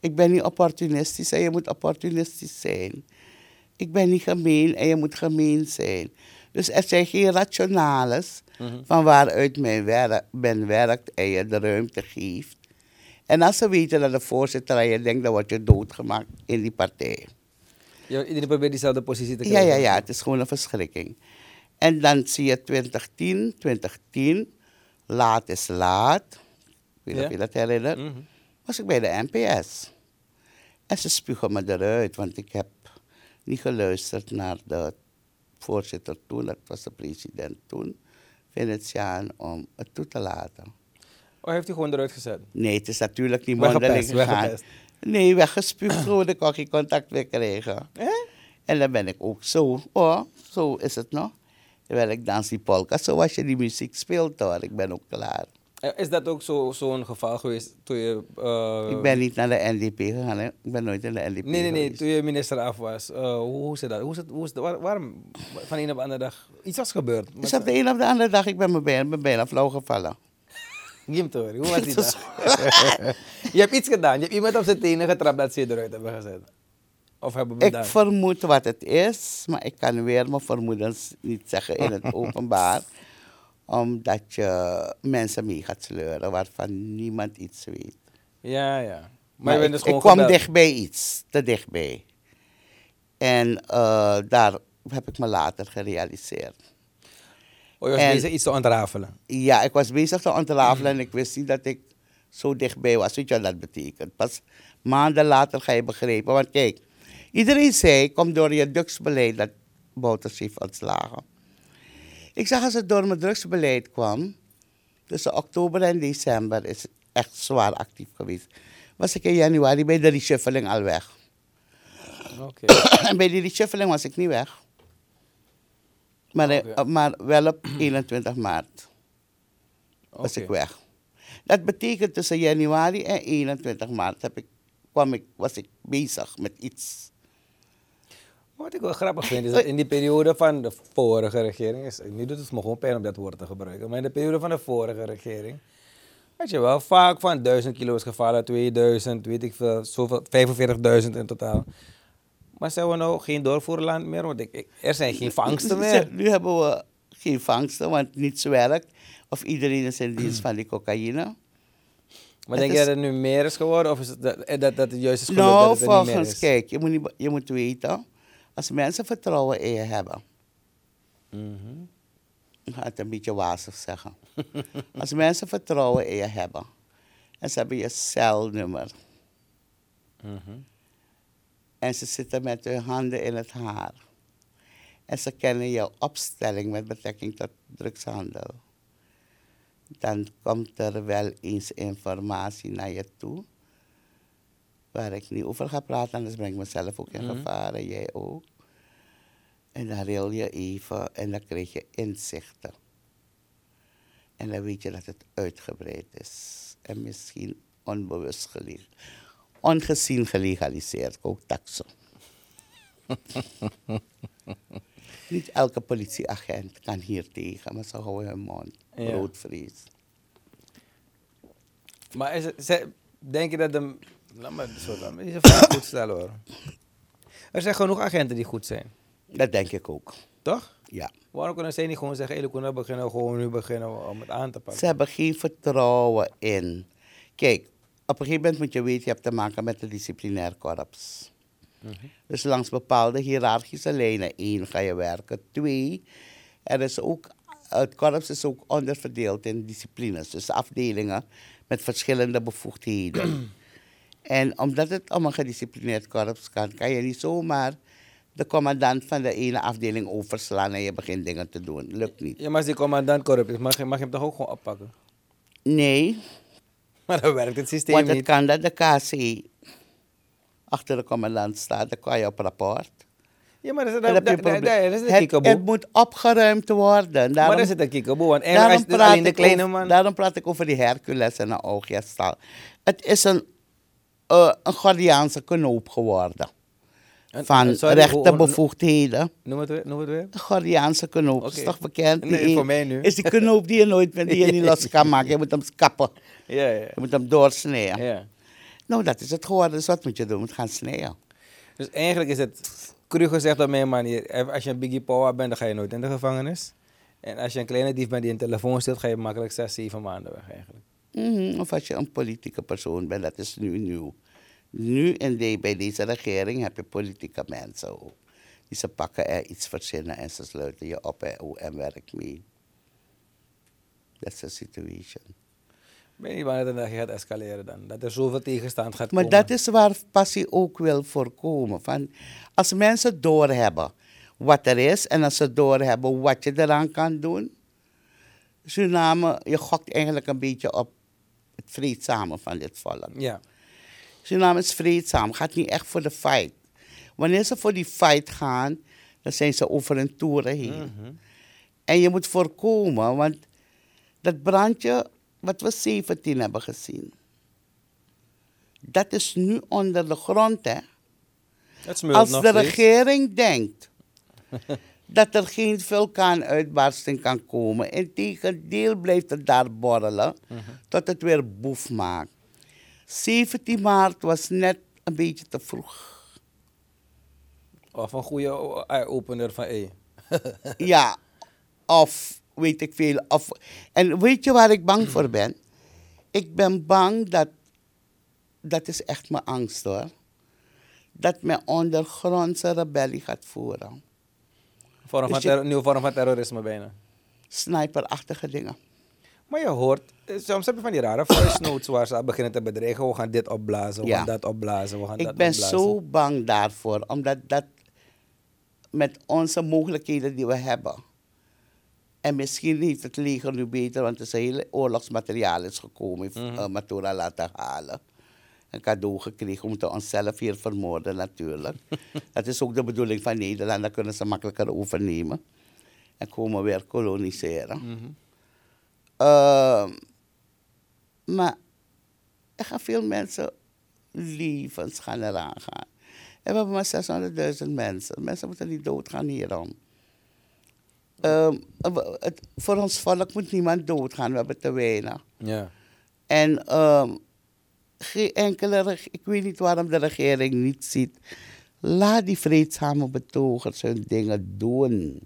C: Ik ben niet opportunistisch en je moet opportunistisch zijn. Ik ben niet gemeen en je moet gemeen zijn. Dus er zijn geen rationales
A: Mhm.
C: van waaruit men, werk, men werkt en je de ruimte geeft. En als ze weten dat de voorzitter aan je denkt, dan word je doodgemaakt in die partij.
A: Je- Iedereen probeert diezelfde positie te
C: Ja,
A: krijgen.
C: ja, ja, het is gewoon een verschrikking. En dan zie je 2010, 2010, laat is laat. Ik weet niet
A: Ja.
C: of je dat herinnert.
A: Mhm.
C: Was ik bij de NPS. En ze spugen me eruit, want ik heb niet geluisterd naar de voorzitter toen, dat was de president toen, Venetiaan, om het toe te laten.
A: Oh, heeft hij gewoon eruit gezet?
C: Nee, het is natuurlijk niet mondeling gegaan.
A: weggepest.
C: Nee, weggespuugd gewoon, ik kon geen contact meer krijgen. En dan ben ik ook zo, oh, zo is het nog. Terwijl ik dans die polka, zoals je die muziek speelt hoor, ik ben ook klaar.
A: Eh, Is dat ook zo- zo'n geval geweest toen je... eh,
C: ik ben niet naar de NDP gegaan, hè. ik ben nooit in de NDP
A: Nee, nee, nee.
C: geweest.
A: Toen je minister af was. eh, hoe, zit dat? Hoe is het, hoe is het, waar- waarom van een op de andere dag... Iets was gebeurd.
C: Dus op de een of de andere dag, ik ben me bijna, me bijna flauw gevallen.
A: Tori, hoe was die dag? je hebt iets gedaan. Je hebt iemand op zijn tenen getrapt dat ze je eruit hebben gezet. Of hebben
C: Ik
A: bedankt.
C: vermoed wat het is, maar ik kan weer mijn vermoedens niet zeggen in het openbaar. Omdat je mensen mee gaat sleuren waarvan niemand iets weet.
A: Ja, ja. Maar je
C: ik,
A: dus
C: ik kwam
A: gebeld.
C: dichtbij iets, te dichtbij. En eh, daar heb ik me later gerealiseerd.
A: Oh, je was
C: En-
A: bezig iets te ontrafelen.
C: Ja, ik was bezig te ontrafelen en ik wist niet dat ik zo dichtbij was. Weet je wat dat betekent? Pas maanden later ga je begrijpen. Want kijk, iedereen zei, kom door je drugsbeleid dat Bouters heeft ontslagen. Ik zag als het door mijn drugsbeleid kwam, tussen oktober en december is het echt zwaar actief geweest. Was ik in januari bij de reshuffling al weg.
A: Oké.
C: en bij die reshuffling was ik niet weg. Maar, eh, maar wel op 21 maart was ik weg. Dat betekent tussen januari en 21 maart heb ik, kwam ik, was ik bezig met iets.
A: Wat ik wel grappig vind, is dat in die periode van de vorige regering, is, nu doet het me gewoon pijn om dat woord te gebruiken, maar in de periode van de vorige regering, had je wel vaak van 1000 kilo is gevallen, 2000, weet ik veel, zoveel, 45.000 in totaal. Maar zijn we nou geen doorvoerland meer? Want ik, ik- er zijn geen vangsten meer.
C: Nu hebben we geen vangsten, want niets werkt. Of iedereen is in dienst van die cocaïne.
A: Maar
C: Het
A: denk je dat het nu meer is geworden of is het dat, dat, dat het juist is gelukt
C: Nou,
A: dat het niet meer
C: volgens,
A: is?
C: kijk, je moet, niet, je moet weten, als mensen vertrouwen in je hebben,
A: Mhm.
C: ik ga het een beetje wazig zeggen. Als mensen vertrouwen in je hebben en ze hebben je celnummer
A: Mhm.
C: en ze zitten met hun handen in het haar en ze kennen jouw opstelling met betrekking tot drugshandel, dan komt er wel eens informatie naar je toe waar ik niet over ga praten, anders breng ik mezelf ook in
A: Mhm.
C: gevaar en jij ook. En dan ril je even en dan krijg je inzichten. En dan weet je dat het uitgebreid is. En misschien onbewust geleg ongezien gelegaliseerd, ook taxen. Niet elke politieagent kan hier tegen, maar ze houden hun mond.
A: Ja.
C: Broodvrees.
A: Maar is het, denk je dat de... Laat me zo dan deze vraag goed stellen hoor. Er zijn genoeg agenten die goed zijn,
C: Dat denk ik ook.
A: toch?
C: Ja.
A: Waarom kunnen zij niet gewoon zeggen, hey, kunnen beginnen gewoon nu beginnen om het aan te
C: Ze
A: pakken?
C: hebben geen vertrouwen in. Kijk, op een gegeven moment moet je weten, je hebt te maken met een disciplinair korps. Dus langs bepaalde hiërarchische lijnen. één, ga je werken. Twee, er is ook, het korps is ook onderverdeeld in disciplines. Dus afdelingen met verschillende bevoegdheden. en omdat het om een gedisciplineerd korps kan, kan je niet zomaar de commandant van de ene afdeling overslaan en je begint dingen te doen. Lukt niet.
A: Ja, maar als die commandant corrupt is, mag je, mag je hem toch ook gewoon oppakken?
C: Nee,
A: Maar dan werkt het systeem
C: Want het
A: niet.
C: kan dat de KC achter de commandant staat, dan kan je op rapport.
A: Ja, maar dat is, dat, dat,
C: een
A: dat,
C: probleem.
A: dat is een
C: het, het moet opgeruimd worden.
A: Maar
C: Daarom,
A: dat is het een kiekeboe. Want
C: daarom, praat
A: alleen de
C: ik
A: kleine
C: over,
A: man...
C: daarom praat ik over die Hercules en een Oogjestal. Het is een, eh een Gordiaanse knoop geworden. Van
A: sorry,
C: rechterbevoegdheden.
A: Noem het weer. Noem het weer.
C: De Gordiaanse knoop,
A: Oké.
C: is toch bekend?
A: Nee,
C: Die
A: voor mij nu.
C: Is die knoop die je nooit met die je niet los kan maken. Je moet hem kappen.
A: Ja, ja.
C: Je moet hem doorsnijden.
A: ja.
C: Nou, dat is het geworden. Dus wat moet je doen? Je moet gaan snijden.
A: Dus eigenlijk is het cru gezegd op mijn manier. eh, Als je een Biggie Power bent, dan ga je nooit in de gevangenis. En als je een kleine dief bent die een telefoon steelt, ga je makkelijk 6, 7 maanden weg eigenlijk.
C: Mhm, Of als je een politieke persoon bent, dat is nu nieuw. Nu de, bij deze regering heb je politieke mensen ook. Die ze pakken er iets verzinnen en ze sluiten je op en, oh, en werk mee. That's the situation.
A: Ik weet niet wanneer dat gaat escaleren dan. Dat er zoveel tegenstand gaat
C: Maar
A: komen.
C: dat is waar passie ook wil voorkomen. Van, als mensen doorhebben wat er is en als ze doorhebben wat je eraan kan doen. Suriname, je gokt eigenlijk een beetje op het vreedzame van dit volk.
A: Ja.
C: Suriname is vreedzaam, gaat niet echt voor de fight. Wanneer ze voor die fight gaan, dan zijn ze over hun toeren heen.
A: Mhm.
C: En je moet voorkomen, want dat brandje wat we 17 hebben gezien, dat is nu onder de grond. Hè? Als de regering denkt dat er geen vulkaanuitbarsting kan komen, integendeel blijft het daar borrelen tot het weer boef maakt. 17 maart was net een beetje te vroeg.
A: Of een goede eye-opener van, hé.
C: Ja, of weet ik veel. Of, en weet je waar ik bang voor ben? Ik ben bang dat dat is echt mijn angst hoor. Dat men ondergrondse rebellie gaat voeren.
A: Vorm van
C: je-
A: nieuwe vorm van terrorisme bijna.
C: Sniperachtige dingen.
A: Maar je hoort, eh, soms heb je van die rare voice notes waar ze beginnen te bedreigen. We gaan dit opblazen, we
C: Ja.
A: gaan dat opblazen, we gaan dat
C: Ik ben
A: opblazen.
C: zo bang daarvoor, omdat dat met onze mogelijkheden die we hebben. En misschien heeft het leger nu beter, want er is hele oorlogsmateriaal is gekomen, heeft
A: Mhm.
C: eh, Matura laten halen. Een cadeau gekregen, we moeten onszelf hier vermoorden natuurlijk. dat is ook de bedoeling van Nederland, dan kunnen ze makkelijker overnemen. En komen weer koloniseren.
A: Mhm.
C: Ehm, maar er gaan veel mensen levens gaan eraan gaan. En we hebben maar 600.000 mensen. Mensen moeten niet doodgaan hierom. Ehm, het, voor ons volk moet niemand doodgaan, we hebben te weinig.
A: Ja.
C: En ehm, geen enkele, ik weet niet waarom de regering niet ziet. Laat die vreedzame betogers hun dingen doen.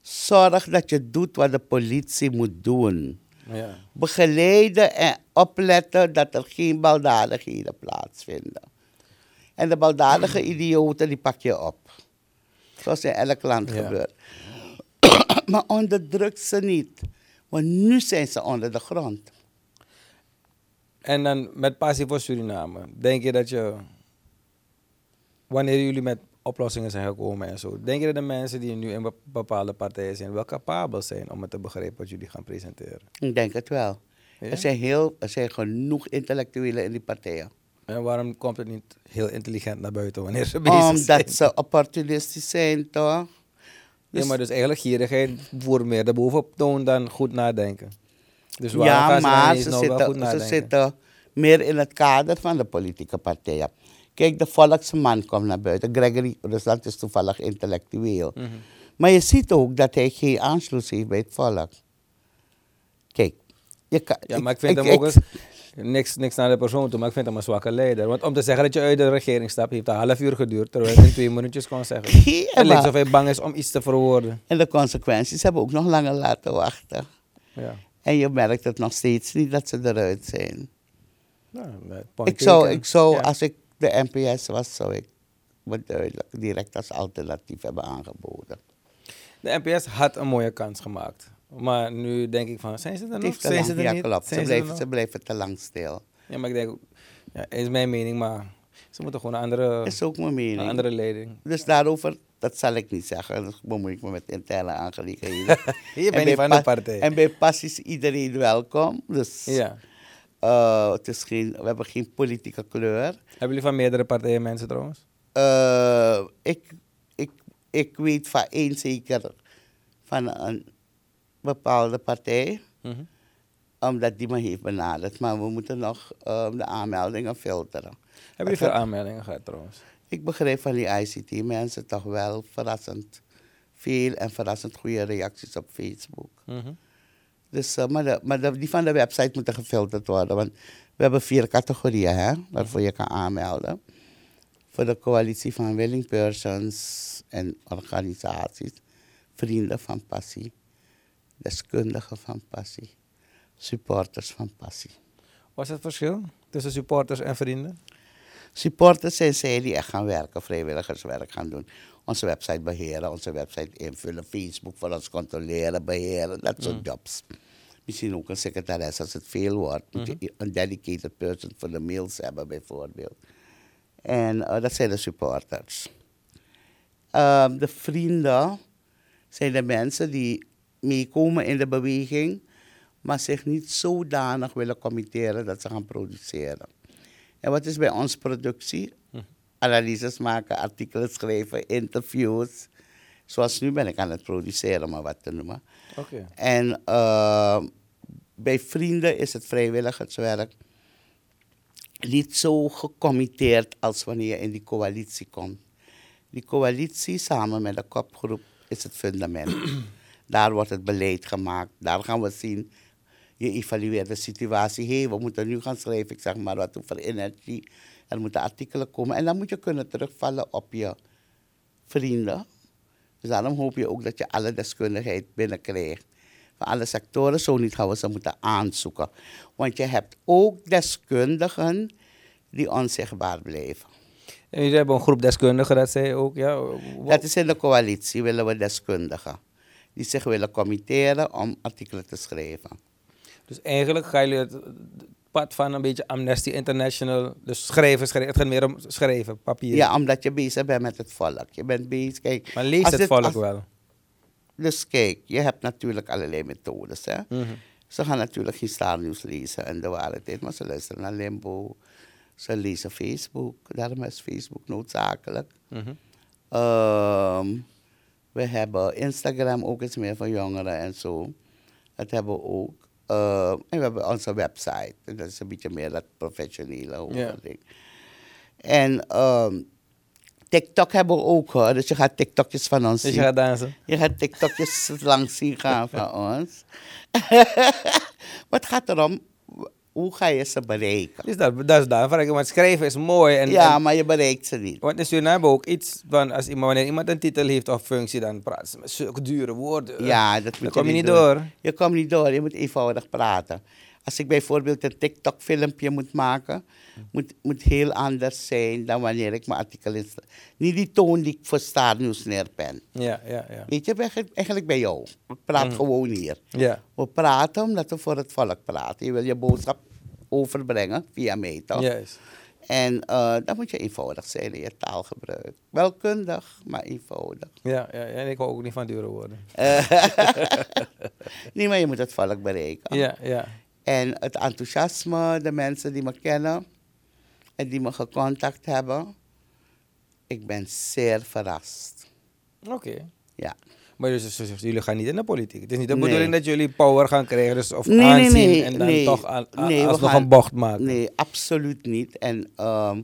C: Zorg dat je doet wat de politie moet doen.
A: ja.
C: Begeleiden en opletten dat er geen baldadigheden plaatsvinden. En de baldadige idioten die pak je op. Zoals in elk land
A: Ja.
C: gebeurt. maar onderdruk ze niet. Want nu zijn ze onder de grond.
A: En dan met passie voor Suriname. Denk je dat je, wanneer jullie met oplossingen zijn gekomen en zo, denk je dat de mensen die nu in bep- bepaalde partijen zijn wel capabel zijn om het te begrijpen wat jullie gaan presenteren?
C: Ik denk het wel.
A: Ja?
C: Er, zijn heel, er zijn genoeg intellectuelen in die partijen.
A: En waarom komt het niet heel intelligent naar buiten wanneer ze bezig zijn?
C: Omdat ze opportunistisch zijn, toch?
A: Ja, maar dus eigenlijk gierigheid voor meer erbovenop toon dan goed nadenken. Dus
C: ja, maar ze,
A: nou
C: zitten, ze zitten meer in het kader van de politieke partijen. Kijk, de volksman komt naar buiten. Gregory Rusland is toevallig intellectueel.
A: Mhm.
C: Maar je ziet ook dat hij geen aansluit heeft bij het volk. Kijk, je kan,
A: Ja, maar ik vind hem ook eens, niks, niks naar de persoon toe, maar ik vind hem een zwakke leider. Want om te zeggen dat je uit de regering stapt, heeft een half uur geduurd, terwijl hij het in twee minuutjes kon zeggen.
C: Ja,
A: Het lijkt alsof hij bang is om iets te verwoorden.
C: En de consequenties hebben ook nog langer laten wachten.
A: Ja.
C: En je merkt het nog steeds niet dat ze eruit zijn.
A: Nou, point
C: Ik zou, ik zou
A: Ja.
C: als ik de NPS was, zou ik me duidelijk direct als alternatief hebben aangeboden.
A: De NPS had een mooie kans gemaakt. Maar nu denk ik van, zijn ze er nog? Zijn
C: lang,
A: ze er
C: ja,
A: niet?
C: klopt. Ze
A: Zijn
C: blijven, ze blijven te lang stil.
A: Ja, maar ik denk, ja, is mijn mening, maar ze moeten gewoon een andere,
C: is ook mijn
A: een
C: mening.
A: andere leiding.
C: Dus daarover, dat zal ik niet zeggen. Dan bemoei ik me met interne aangelegenheden.
A: Je
C: En
A: bent niet
C: bij
A: van de
C: pa-
A: partij.
C: En bij PAS is iedereen welkom. Dus
A: Ja.
C: eh, het is geen, we hebben geen politieke kleur.
A: Hebben jullie van meerdere partijen mensen trouwens?
C: Eh, ik, ik, ik weet van één zeker van een bepaalde partij,
A: Mhm.
C: omdat die me heeft benaderd. Maar we moeten nog eh, de aanmeldingen filteren.
A: Hebben jullie veel aanmeldingen gehad trouwens?
C: Ik begrijp van die ICT-mensen toch wel verrassend veel en verrassend goede reacties op Facebook.
A: Mhm.
C: Dus, eh, maar de, maar de, die van de website moeten gefilterd worden. Want we hebben vier categorieën hè, waarvoor je kan aanmelden. Voor de coalitie van willing persons en organisaties. Vrienden van passie. Deskundigen van passie. Supporters van passie.
A: Wat is het verschil tussen supporters en vrienden?
C: Supporters zijn zij die echt gaan werken, vrijwilligerswerk gaan doen. Onze website beheren, onze website invullen, Facebook voor ons controleren, beheren, dat soort jobs. Misschien ook een secretaris als het veel wordt. Moet je een dedicated person voor de mails hebben bijvoorbeeld. En eh, dat zijn de supporters. Ehm, de vrienden zijn de mensen die meekomen in de beweging, maar zich niet zodanig willen committeren dat ze gaan produceren. En wat is bij ons productie? Analyses maken, artikelen schrijven, interviews. Zoals nu ben ik aan het produceren, maar wat te noemen.
A: Oké.
C: En eh, bij vrienden is het vrijwilligerswerk niet zo gecommitteerd als wanneer je in die coalitie komt. Die coalitie samen met de kopgroep is het fundament. daar wordt het beleid gemaakt. Daar gaan we zien. Je evalueert de situatie. Hé, hey, we moeten nu gaan schrijven, ik zeg maar wat over energie. Er moeten artikelen komen. En dan moet je kunnen terugvallen op je vrienden. Dus daarom hoop je ook dat je alle deskundigheid binnenkrijgt. van alle sectoren. Zo niet gaan we ze moeten aanzoeken. Want je hebt ook deskundigen die onzichtbaar blijven.
A: En jullie hebben een groep deskundigen, dat zei ook, ja.
C: Dat is in de coalitie, willen we deskundigen. Die zich willen committeren om artikelen te schrijven.
A: Dus eigenlijk gaan jullie het, het pad van een beetje Amnesty International, dus schrijven, schrijven, het gaat meer om schrijven, papier.
C: Ja, omdat je bezig bent met het volk. Je bent bezig, kijk.
A: Maar leest het volk
C: als-
A: wel?
C: Dus kijk, je hebt natuurlijk allerlei methodes. Hè?
A: Mhm.
C: Ze gaan natuurlijk geen Starnieuws lezen en de waarheid, maar ze luisteren naar Limbo. Ze lezen Facebook, daarom is Facebook noodzakelijk.
A: Mhm.
C: Ehm, we hebben Instagram ook iets meer voor jongeren en zo. Dat hebben we ook. Ehm, en we hebben onze website. En dat is een beetje meer dat professionele overding. En ehm, TikTok hebben we ook hoor. Dus je gaat TikTokjes van ons
A: Dus je
C: zien.
A: gaat dansen?
C: Je gaat TikTokjes langs zien gaan van ons. maar het gaat erom, hoe ga je ze bereiken?
A: Dus dat, dat is daar. Want schrijven is mooi. En,
C: Ja,
A: en-
C: maar je bereikt ze niet.
A: want in Suriname hebben we ook iets van, als iemand, wanneer iemand een titel heeft of functie, dan praten ze met zulke dure woorden.
C: Ja, dat
A: dan kom je niet door.
C: Je komt niet door, je moet eenvoudig praten. Als ik bijvoorbeeld een TikTok-filmpje moet maken, moet, moet heel anders zijn dan wanneer ik mijn artikel in... Niet die toon die ik voor Star News neerpen.
A: Ja, ja, ja.
C: Weet je, eigenlijk- eigenlijk bij jou. Ik praat gewoon hier.
A: Ja,
C: We praten omdat we voor het volk praten. Je wil je boodschap overbrengen via mij, toch?
A: juist.
C: En eh, dan moet je eenvoudig zijn in je taalgebruik. Welkundig, maar eenvoudig.
A: Ja, ja, en ik hou ook niet van dure woorden.
C: Nee, maar je moet het volk bereiken.
A: Ja, ja.
C: En het enthousiasme, de mensen die me kennen en die me gecontact hebben, ik ben zeer verrast.
A: Oké.
C: Ja.
A: Maar dus, dus- dus jullie gaan niet in de politiek. Het is niet de
C: Nee.
A: bedoeling dat jullie power gaan krijgen dus, of
C: Nee,
A: aanzien
C: nee,
A: en dan toch aan, alsnog
C: gaan-
A: een bocht maken.
C: Nee, absoluut niet. En ehm,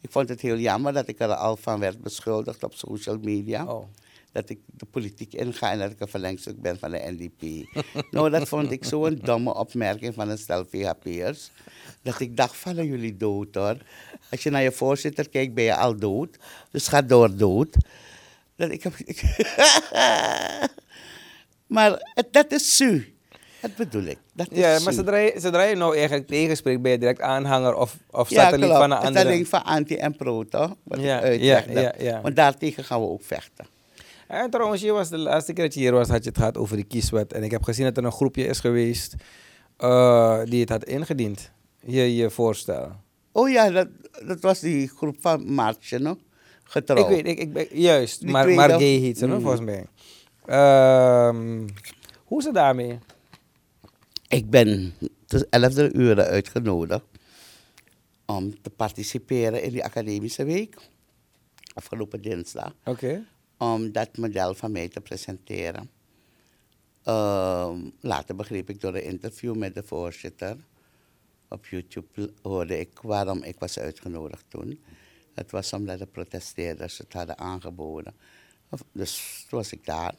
C: ik vond het heel jammer dat ik er al van werd beschuldigd op social media.
A: Oh.
C: Dat ik de politiek inga en dat ik een verlengstuk ben van de NDP. nou, dat vond ik zo'n domme opmerking van een stel VHP'ers. Dat ik dacht, vallen jullie dood hoor. Als je naar je voorzitter kijkt, ben je al dood. Dus ga door dood. Dat ik heb, maar het, dat is su. Dat bedoel ik. Dat is
A: Ja, maar zodra je, zodra je nou eigenlijk tegenspreekt, ben je direct aanhanger of, of
C: Ja,
A: satelliet van een andere.
C: alleen van anti en pro, toch? Wat
A: Ja,
C: ik
A: ja, ja, ja.
C: Want daartegen gaan we ook vechten.
A: En trouwens, je was de laatste keer dat je hier was, had je het gehad over de kieswet. En ik heb gezien dat er een groepje is geweest eh, die het had ingediend. Je, je voorstel.
C: Oh ja, dat, dat was die groep van Maartje, no? Getrouw.
A: Ik weet, ik, ik ben, juist.
C: Die
A: Maar, maar gay heet ze,
C: Mm.
A: volgens mij. Ehm, hoe is het daarmee?
C: Ik ben tussen 11 uur uitgenodigd om te participeren in die academische week. Afgelopen dinsdag.
A: Oké.
C: Om dat model van mij te presenteren. Ehm, later begreep ik door een interview met de voorzitter. Op YouTube hoorde ik waarom ik was uitgenodigd toen. Het was omdat de protesteerders het hadden aangeboden. Dus toen was ik daar.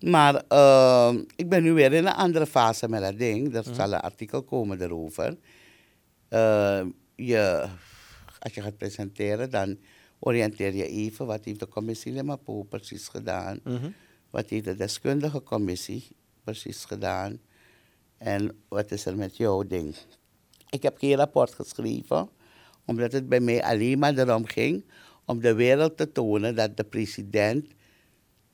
C: Maar ehm, ik ben nu weer in een andere fase met dat ding. Er zal een artikel komen erover. Ehm, je, als je gaat presenteren, dan oriënteer je even wat heeft de commissie Limapo precies gedaan.
A: Mhm.
C: Wat heeft de deskundige commissie precies gedaan? En wat is er met jouw ding? Ik heb geen rapport geschreven, omdat het bij mij alleen maar erom ging om de wereld te tonen dat de president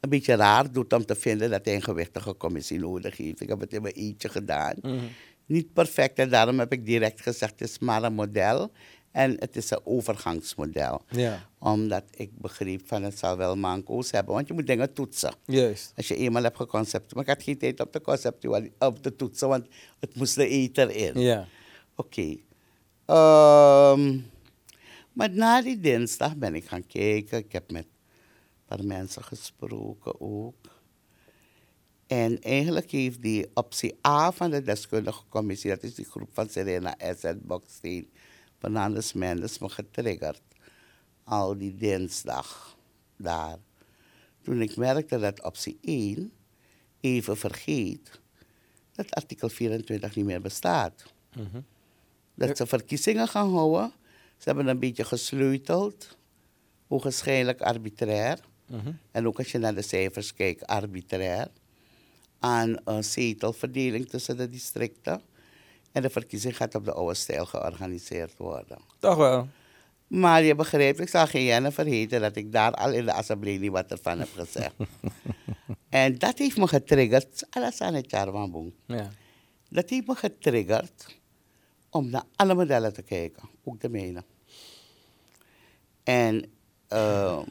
C: een beetje raar doet om te vinden dat hij een gewichtige commissie nodig heeft. Ik heb het in mijn eentje gedaan.
A: Mhm.
C: Niet perfect en daarom heb ik direct gezegd, het is maar een model. En het is een overgangsmodel.
A: Ja,
C: Omdat ik begreep van het zal wel manco's hebben, want je moet dingen toetsen.
A: juist.
C: Als je eenmaal hebt geconcept, maar ik had geen tijd op de op te toetsen, want het moest de eter in.
A: Ja.
C: Oké. Ehm, maar na die dinsdag ben ik gaan kijken. Ik heb met een paar mensen gesproken ook. En eigenlijk heeft die optie A van de deskundige commissie, dat is die groep van Serena S. en Boksteen, Fernandes Mendes, me getriggerd. Al die dinsdag daar. Toen ik merkte dat optie 1 even vergeet dat artikel 24 niet meer bestaat
A: Mhm.
C: Dat ze verkiezingen gaan houden. Ze hebben een beetje gesleuteld, waarschijnlijk arbitrair.
A: Mhm.
C: En ook als je naar de cijfers kijkt, arbitrair. aan een zetelverdeling tussen de districten. En de verkiezing gaat op de oude stijl georganiseerd worden.
A: Toch wel.
C: Maar je begrijpt, ik zal geen Jennifer vergeten dat ik daar al in de assemblee niet wat ervan heb gezegd. en dat heeft me getriggerd, alles aan het Charmamboen.
A: Ja.
C: Dat heeft me getriggerd om naar alle modellen te kijken, ook de mijne. En ehm,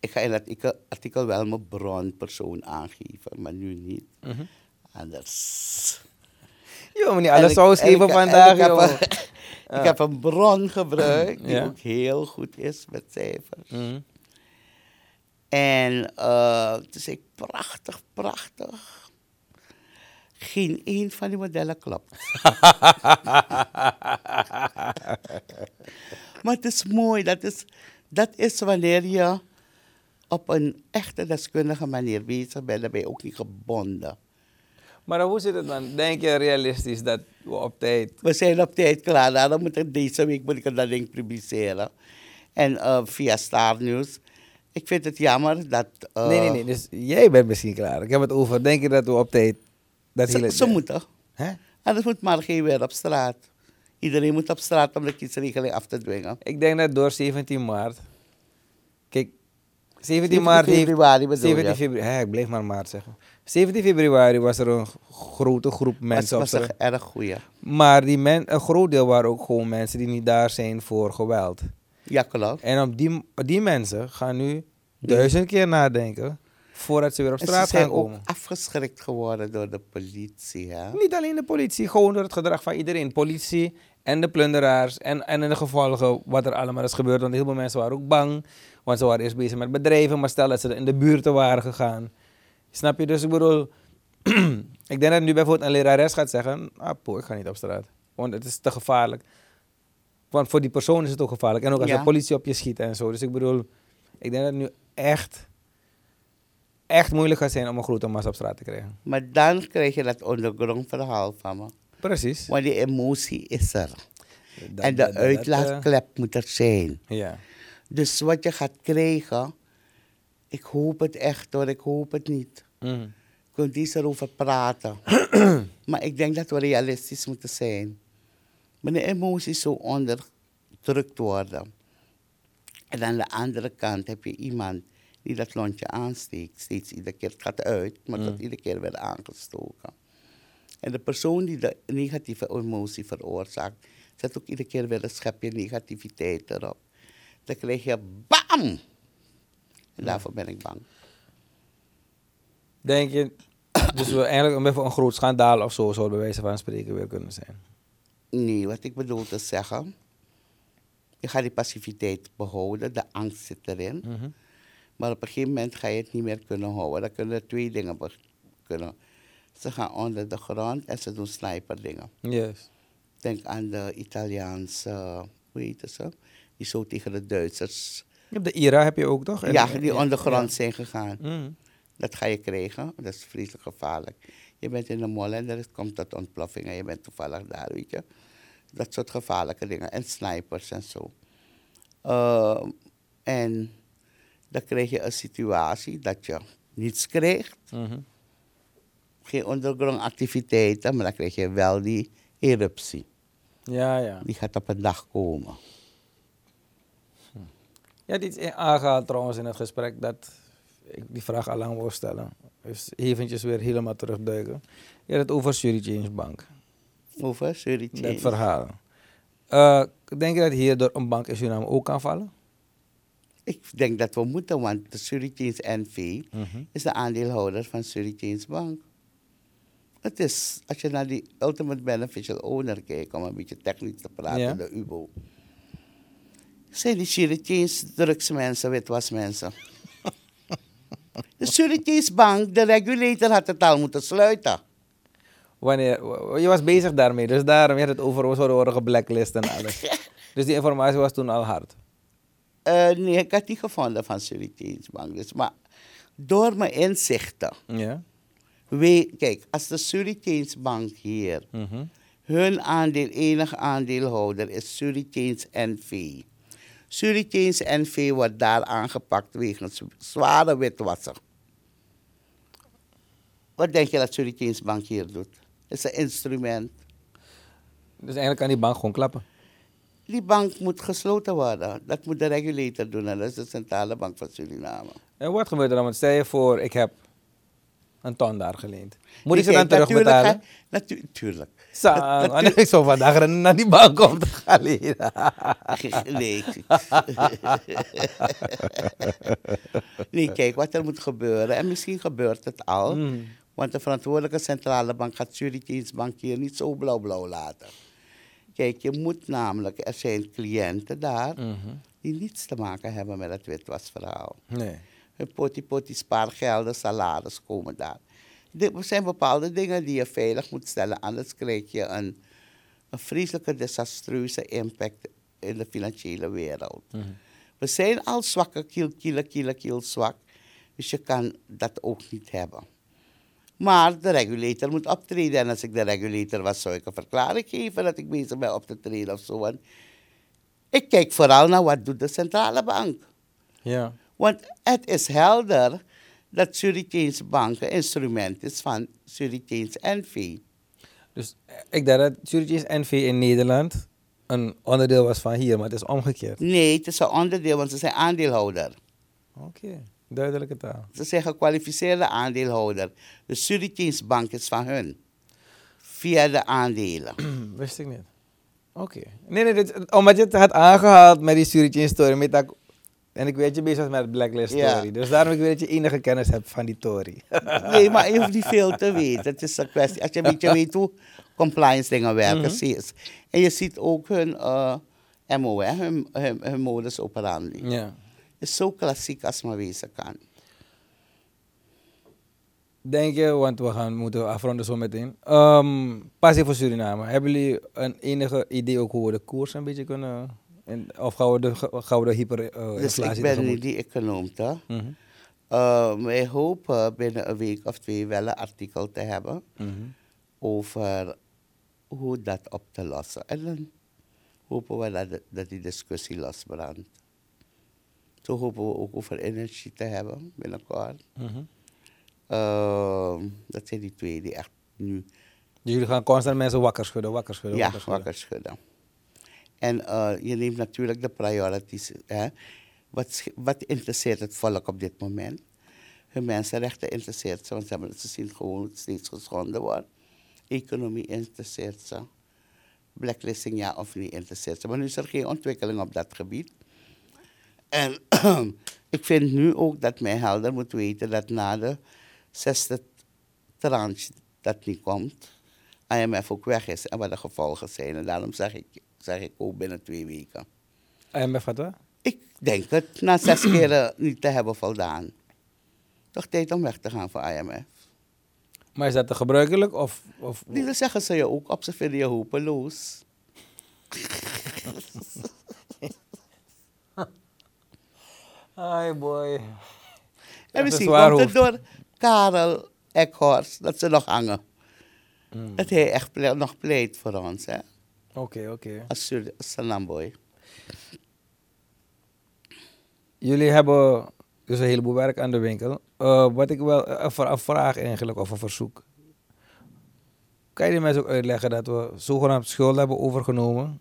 C: ik ga in dat artikel, artikel wel mijn bronpersoon aangeven, maar nu niet.
A: Mhm.
C: Anders.
A: Joh, maar niet alles
C: en ik-
A: geven
C: en
A: vandaag,
C: ik heb een- Ik heb een bron gebruikt die
A: Ja.
C: ook heel goed is met cijfers.
A: Mhm.
C: En toen zei ik, prachtig, prachtig. Geen één van die modellen klopt. maar het is mooi, dat is, dat is wanneer je op een echte deskundige manier bezig bent, dan ben je ook niet gebonden.
A: Maar hoe zit het dan? Denk je realistisch dat we op tijd...
C: We zijn op tijd klaar, daarom moet ik deze week moet ik dat ding publiceren. En eh, via Star News. Ik vind het jammer dat... eh,
A: nee, nee, nee. Dus jij bent misschien klaar. Ik heb het over, denk je dat we op tijd... Dat
C: Ze,
A: hele-
C: ze moeten.
A: Hè?
C: Anders moet Margee weer op straat. Iedereen moet op straat om de kiesregeling af te dwingen.
A: Ik denk dat door 17 maart... Kijk, 17
C: 17
A: maart
C: februari bedoel
A: 17
C: je?
A: februari... Hè, ik bleef maar maart zeggen. 17 februari was er een grote groep mensen op
C: was
A: straat.
C: een erg goeie.
A: Maar die men, een groot deel waren ook gewoon mensen die niet daar zijn voor geweld.
C: Ja, klopt.
A: En op die, die mensen gaan nu duizend keer nadenken voordat ze weer op
C: En ze
A: straat
C: zijn
A: gaan
C: ook
A: komen.
C: afgeschrikt geworden door de politie. Hè?
A: Niet alleen de politie, gewoon door het gedrag van iedereen. Politie en de plunderaars en, en in de gevolgen wat er allemaal is gebeurd. Want heel veel mensen waren ook bang, want ze waren eerst bezig met bedrijven. Maar stel dat ze in de buurten waren gegaan. Snap je? Dus ik bedoel, ik denk dat nu bijvoorbeeld een lerares gaat zeggen, ah poeh, ik ga niet op straat. Want het is te gevaarlijk. Want voor die persoon is het ook gevaarlijk. En ook als
C: Ja.
A: de politie op je schiet en zo. Dus ik bedoel, ik denk dat nu echt, echt moeilijk gaat zijn om een grote massa op straat te krijgen.
C: Maar dan krijg je dat ondergrond verhaal van me.
A: Precies.
C: Want die emotie is er.
A: Dat-
C: en de
A: dat- dat, eh,
C: uitlaatklep moet er zijn.
A: ja.
C: Dus wat je gaat krijgen, ik hoop het echt hoor, ik hoop het niet.
A: Mhm.
C: Je kunt niet erover praten. maar ik denk dat we realistisch moeten zijn. Wanneer emoties zo onderdrukt worden. En aan de andere kant heb je iemand die dat lontje aansteekt. Steeds iedere keer, het gaat uit, maar dat iedere keer werd aangestoken. En de persoon die de negatieve emotie veroorzaakt, zet ook iedere keer weer een schepje negativiteit erop. Dan krijg je BAM! En daarvoor ben ik bang.
A: Denk je, dus we eigenlijk beetje een groot schandaal of zo zou bij wijze van spreken weer kunnen zijn?
C: Nee, wat ik bedoel te zeggen. Je gaat die passiviteit behouden, de angst zit erin.
A: Mhm.
C: Maar op een gegeven moment ga je het niet meer kunnen houden. Dan kunnen er twee dingen kunnen. Ze gaan onder de grond en ze doen sniperdingen.
A: Yes.
C: Denk aan de Italiaanse, hoe heet ze? Die zo tegen de Duitsers.
A: Je hebt de IRA heb je ook toch? En-
C: ja, die ondergrond
A: ja.
C: zijn gegaan.
A: Mhm.
C: Dat ga je krijgen. Dat is vreselijk gevaarlijk. Je bent in de mol en er komt tot ontploffing en je bent toevallig daar, weet je. Dat soort gevaarlijke dingen. En snipers en zo. Uh, en dan krijg je een situatie dat je niets krijgt.
A: Mhm.
C: Geen ondergrondactiviteiten, maar dan krijg je wel die eruptie.
A: Ja, ja.
C: Die gaat op een dag komen.
A: Je had iets aangehaald trouwens in het gesprek dat ik die vraag al lang wou stellen. Dus eventjes weer helemaal terugduiken. Je had het over Surrey Change Bank.
C: Over Surrey
A: Dat verhaal. Eh, denk je dat hierdoor een bank in Suriname ook kan vallen?
C: Ik denk dat we moeten, want de Change NV
A: Mhm.
C: is de aandeelhouder van Change Bank. Het is, als je naar die Ultimate Beneficial Owner kijkt, om een beetje technisch te praten,
A: Ja.
C: de UBO. Zijn die Change drugsmensen, witwasmensen. de Change Bank, de regulator had het al moeten sluiten.
A: Wanneer, je was bezig daarmee, dus daarom had het over we zouden worden geblacklist en alles. dus die informatie was toen al hard.
C: Eh, nee, ik had die gevonden van Change Bank. Dus, maar door mijn inzichten,
A: Ja.
C: kijk, als de Change Bank hier
A: Mhm.
C: Hun aandeel, enige aandeelhouder is Surichange NV. Surichange NV wordt daar aangepakt wegens zware witwassen. Wat denk je dat Surinaamse Bank hier doet? Het is een instrument.
A: Dus eigenlijk kan die bank gewoon klappen.
C: Die bank moet gesloten worden. Dat moet de regulator doen en dat is de Centrale Bank van Suriname.
A: En wat gebeurt er dan? Want stel je voor, ik heb een ton daar geleend. Moet ik ze dan
C: natuurlijk
A: terugbetalen?
C: ga- natu- Tuurlijk.
A: Zo,
C: natu-
A: ik zo vandaag naar die bank om te gaan lenen.
C: Nee. nee, kijk wat er moet gebeuren. En misschien gebeurt het al.
A: Mm.
C: Want de verantwoordelijke centrale bank gaat Surinaamse bank hier niet zo blauw-blauw laten. Kijk, je moet namelijk, er zijn cliënten daar
A: Mhm.
C: die niets te maken hebben met het witwasverhaal.
A: Nee.
C: Hun poti-poti spaargelden, salaris komen daar. Dit- Er zijn bepaalde dingen die je veilig moet stellen, anders krijg je een, een vreselijke, desastreuze impact in de financiële wereld. We zijn al zwakke, kiel, kiel, kiel, kiel zwak, dus je kan dat ook niet hebben. Maar de regulator moet optreden. En als ik de regulator was, zou ik een verklaring geven dat ik bezig ben op te treden of zo. Ik kijk vooral naar wat doet de centrale bank.
A: Ja.
C: Want het is helder dat Surinaamse banken instrument is van Surinaamse NV.
A: Dus ik dacht dat NV in Nederland een onderdeel was van hier, maar het is omgekeerd.
C: Nee, het is een onderdeel, want ze zijn aandeelhouder.
A: Oké, duidelijke taal.
C: Ze zijn gekwalificeerde aandeelhouder. De Surinaamse bank is van hun. Via de aandelen.
A: Wist ik niet. Oké. Nee, nee, dit, omdat je het had aangehaald met die Surinaamse story. Met dat, en ik weet je bezig was met het Blacklist
C: Ja.
A: story. Dus daarom ik weet dat je enige kennis hebt van die tory.
C: Nee, maar je hoeft niet veel te weten. Het is een kwestie. Als je een beetje weet hoe compliance dingen werken, zie je het. En je ziet ook hun eh, MO, hè, hun, hun, hun modus operandi.
A: ja.
C: Is zo klassiek als maar wezen kan.
A: Denk je, want we gaan moeten afronden zo meteen. Ehm passie voor Suriname. Hebben jullie een enige idee ook hoe we de koers een beetje kunnen... En, of gaan we de, gaan we de hyper eh,
C: Dus ik ben niet die econoom, toch?
A: Mhm,
C: Uh, wij hopen binnen een week of twee wel een artikel te hebben
A: mhm.
C: over hoe dat op te lossen. En dan hopen we dat, dat die discussie losbrandt. Zo hopen we ook over energie te hebben binnenkort. Uh, dat zijn die twee die echt nu
A: Dus jullie gaan constant mensen wakker schudden, wakker schudden,
C: ja,
A: wakker schudden.
C: wakker schudden. En eh, je neemt natuurlijk de priorities. Hè? Wat, wat interesseert het volk op dit moment? Hun mensenrechten interesseert ze, want ze, hebben, ze zien gewoon dat het steeds geschonden wordt. Economie interesseert ze. Blacklisting ja of niet interesseert ze. Maar nu is er geen ontwikkeling op dat gebied. En ik vind nu ook dat men helder moet weten dat na de zesde tranche dat niet komt, IMF ook weg is en wat de gevolgen zijn. En daarom zeg ik, zeg ik ook binnen twee weken.
A: IMF wat?
C: Ik denk het na zes keren niet te hebben voldaan. Toch tijd om weg te gaan van IMF.
A: Maar is dat te gebruikelijk of... of
C: Die zeggen ze je ook op, ze vinden je hopeloos.
A: Hi boy.
C: En misschien komt het door Karel Ekhorst dat ze nog hangen.
A: Mm.
C: Dat hij echt ple- nog pleit voor ons, hè.
A: Oké, oké.
C: Als Sur- Sanamboy.
A: Jullie hebben dus een heleboel werk aan de winkel. Eh, wat ik wel, eh, voor een vraag eigenlijk, of een verzoek. Kan je die mensen ook uitleggen dat we zogenaamd schulden hebben overgenomen,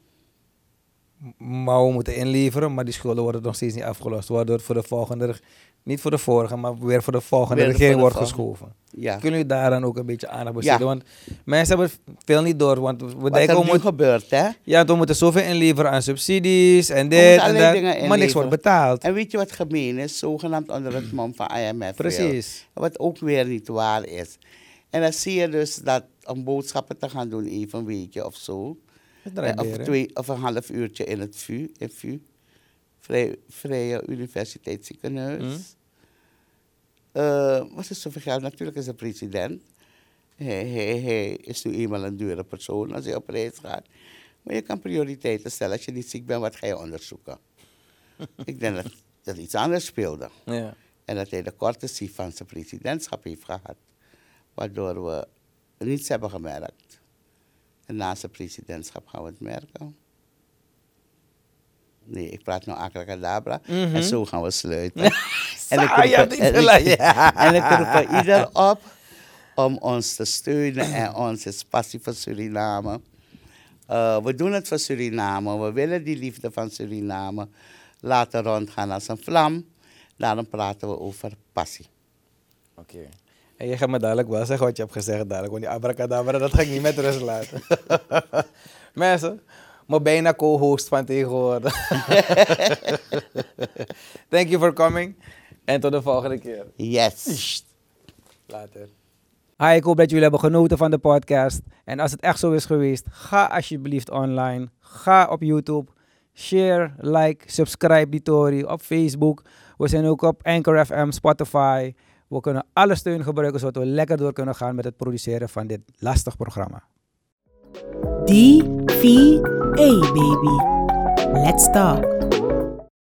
A: maar we moeten inleveren, maar die schulden worden nog steeds niet afgelost, waardoor het voor de volgende, niet voor de vorige, maar weer voor de volgende
C: Weer
A: regering
C: de
A: wordt
C: volgende.
A: geschoven.
C: Ja.
A: Kunnen jullie daar dan ook een beetje aandacht besteden?
C: Ja.
A: Want mensen hebben veel niet door, want we
C: Wat
A: denken
C: er nu
A: moeten,
C: gebeurt, hè.
A: ja, we moeten zoveel inleveren aan subsidies en dit en dat, maar niks wordt betaald.
C: En weet je wat gemeen is? Zogenaamd onder het mom van IMF. wil.
A: Precies.
C: Wat ook weer niet waar is. En dan zie je dus dat om boodschappen te gaan doen, even een weekje of zo. Eh, of, twee, of een half uurtje in het VU, in VU Vrij, Vrije Universiteitsziekenhuis.
A: Mm.
C: Eh, wat is zoveel geld? Natuurlijk is de president. Hij, hij, hij is nu eenmaal een dure persoon als hij op reis gaat. Maar je kan prioriteiten stellen. Als je niet ziek bent, wat ga je onderzoeken? Ik denk dat dat iets anders speelde.
A: Ja.
C: En dat hij de cortesie van zijn presidentschap heeft gehad. Waardoor we niets hebben gemerkt. En na zijn presidentschap gaan we het merken. Nee, ik praat nou abracadabra.
A: Mhm.
C: En zo gaan we sluiten.
A: En ik
C: roep- en ik- roep er ieder op om ons te steunen en onze passie voor Suriname. Uh, we doen het voor Suriname. We willen die liefde van Suriname laten rondgaan als een vlam. Daarom praten we over passie.
A: Oké. En je gaat me dadelijk wel zeggen wat je hebt gezegd dadelijk. Want die abracadabra, dat ga ik niet met rust laten. Mensen, mijn bijna co-host van tegenwoordig. Thank you for coming. En tot de volgende keer.
C: Yes.
A: Later. Hi, ik hoop dat jullie hebben genoten van de podcast. En als het echt zo is geweest, ga alsjeblieft online. Ga op YouTube. Share, like, subscribe die Tory op Facebook. We zijn ook op Anchor FM, Spotify. We kunnen alle steun gebruiken zodat we lekker door kunnen gaan met het produceren van dit lastig programma.
B: DVA, baby. Let's talk.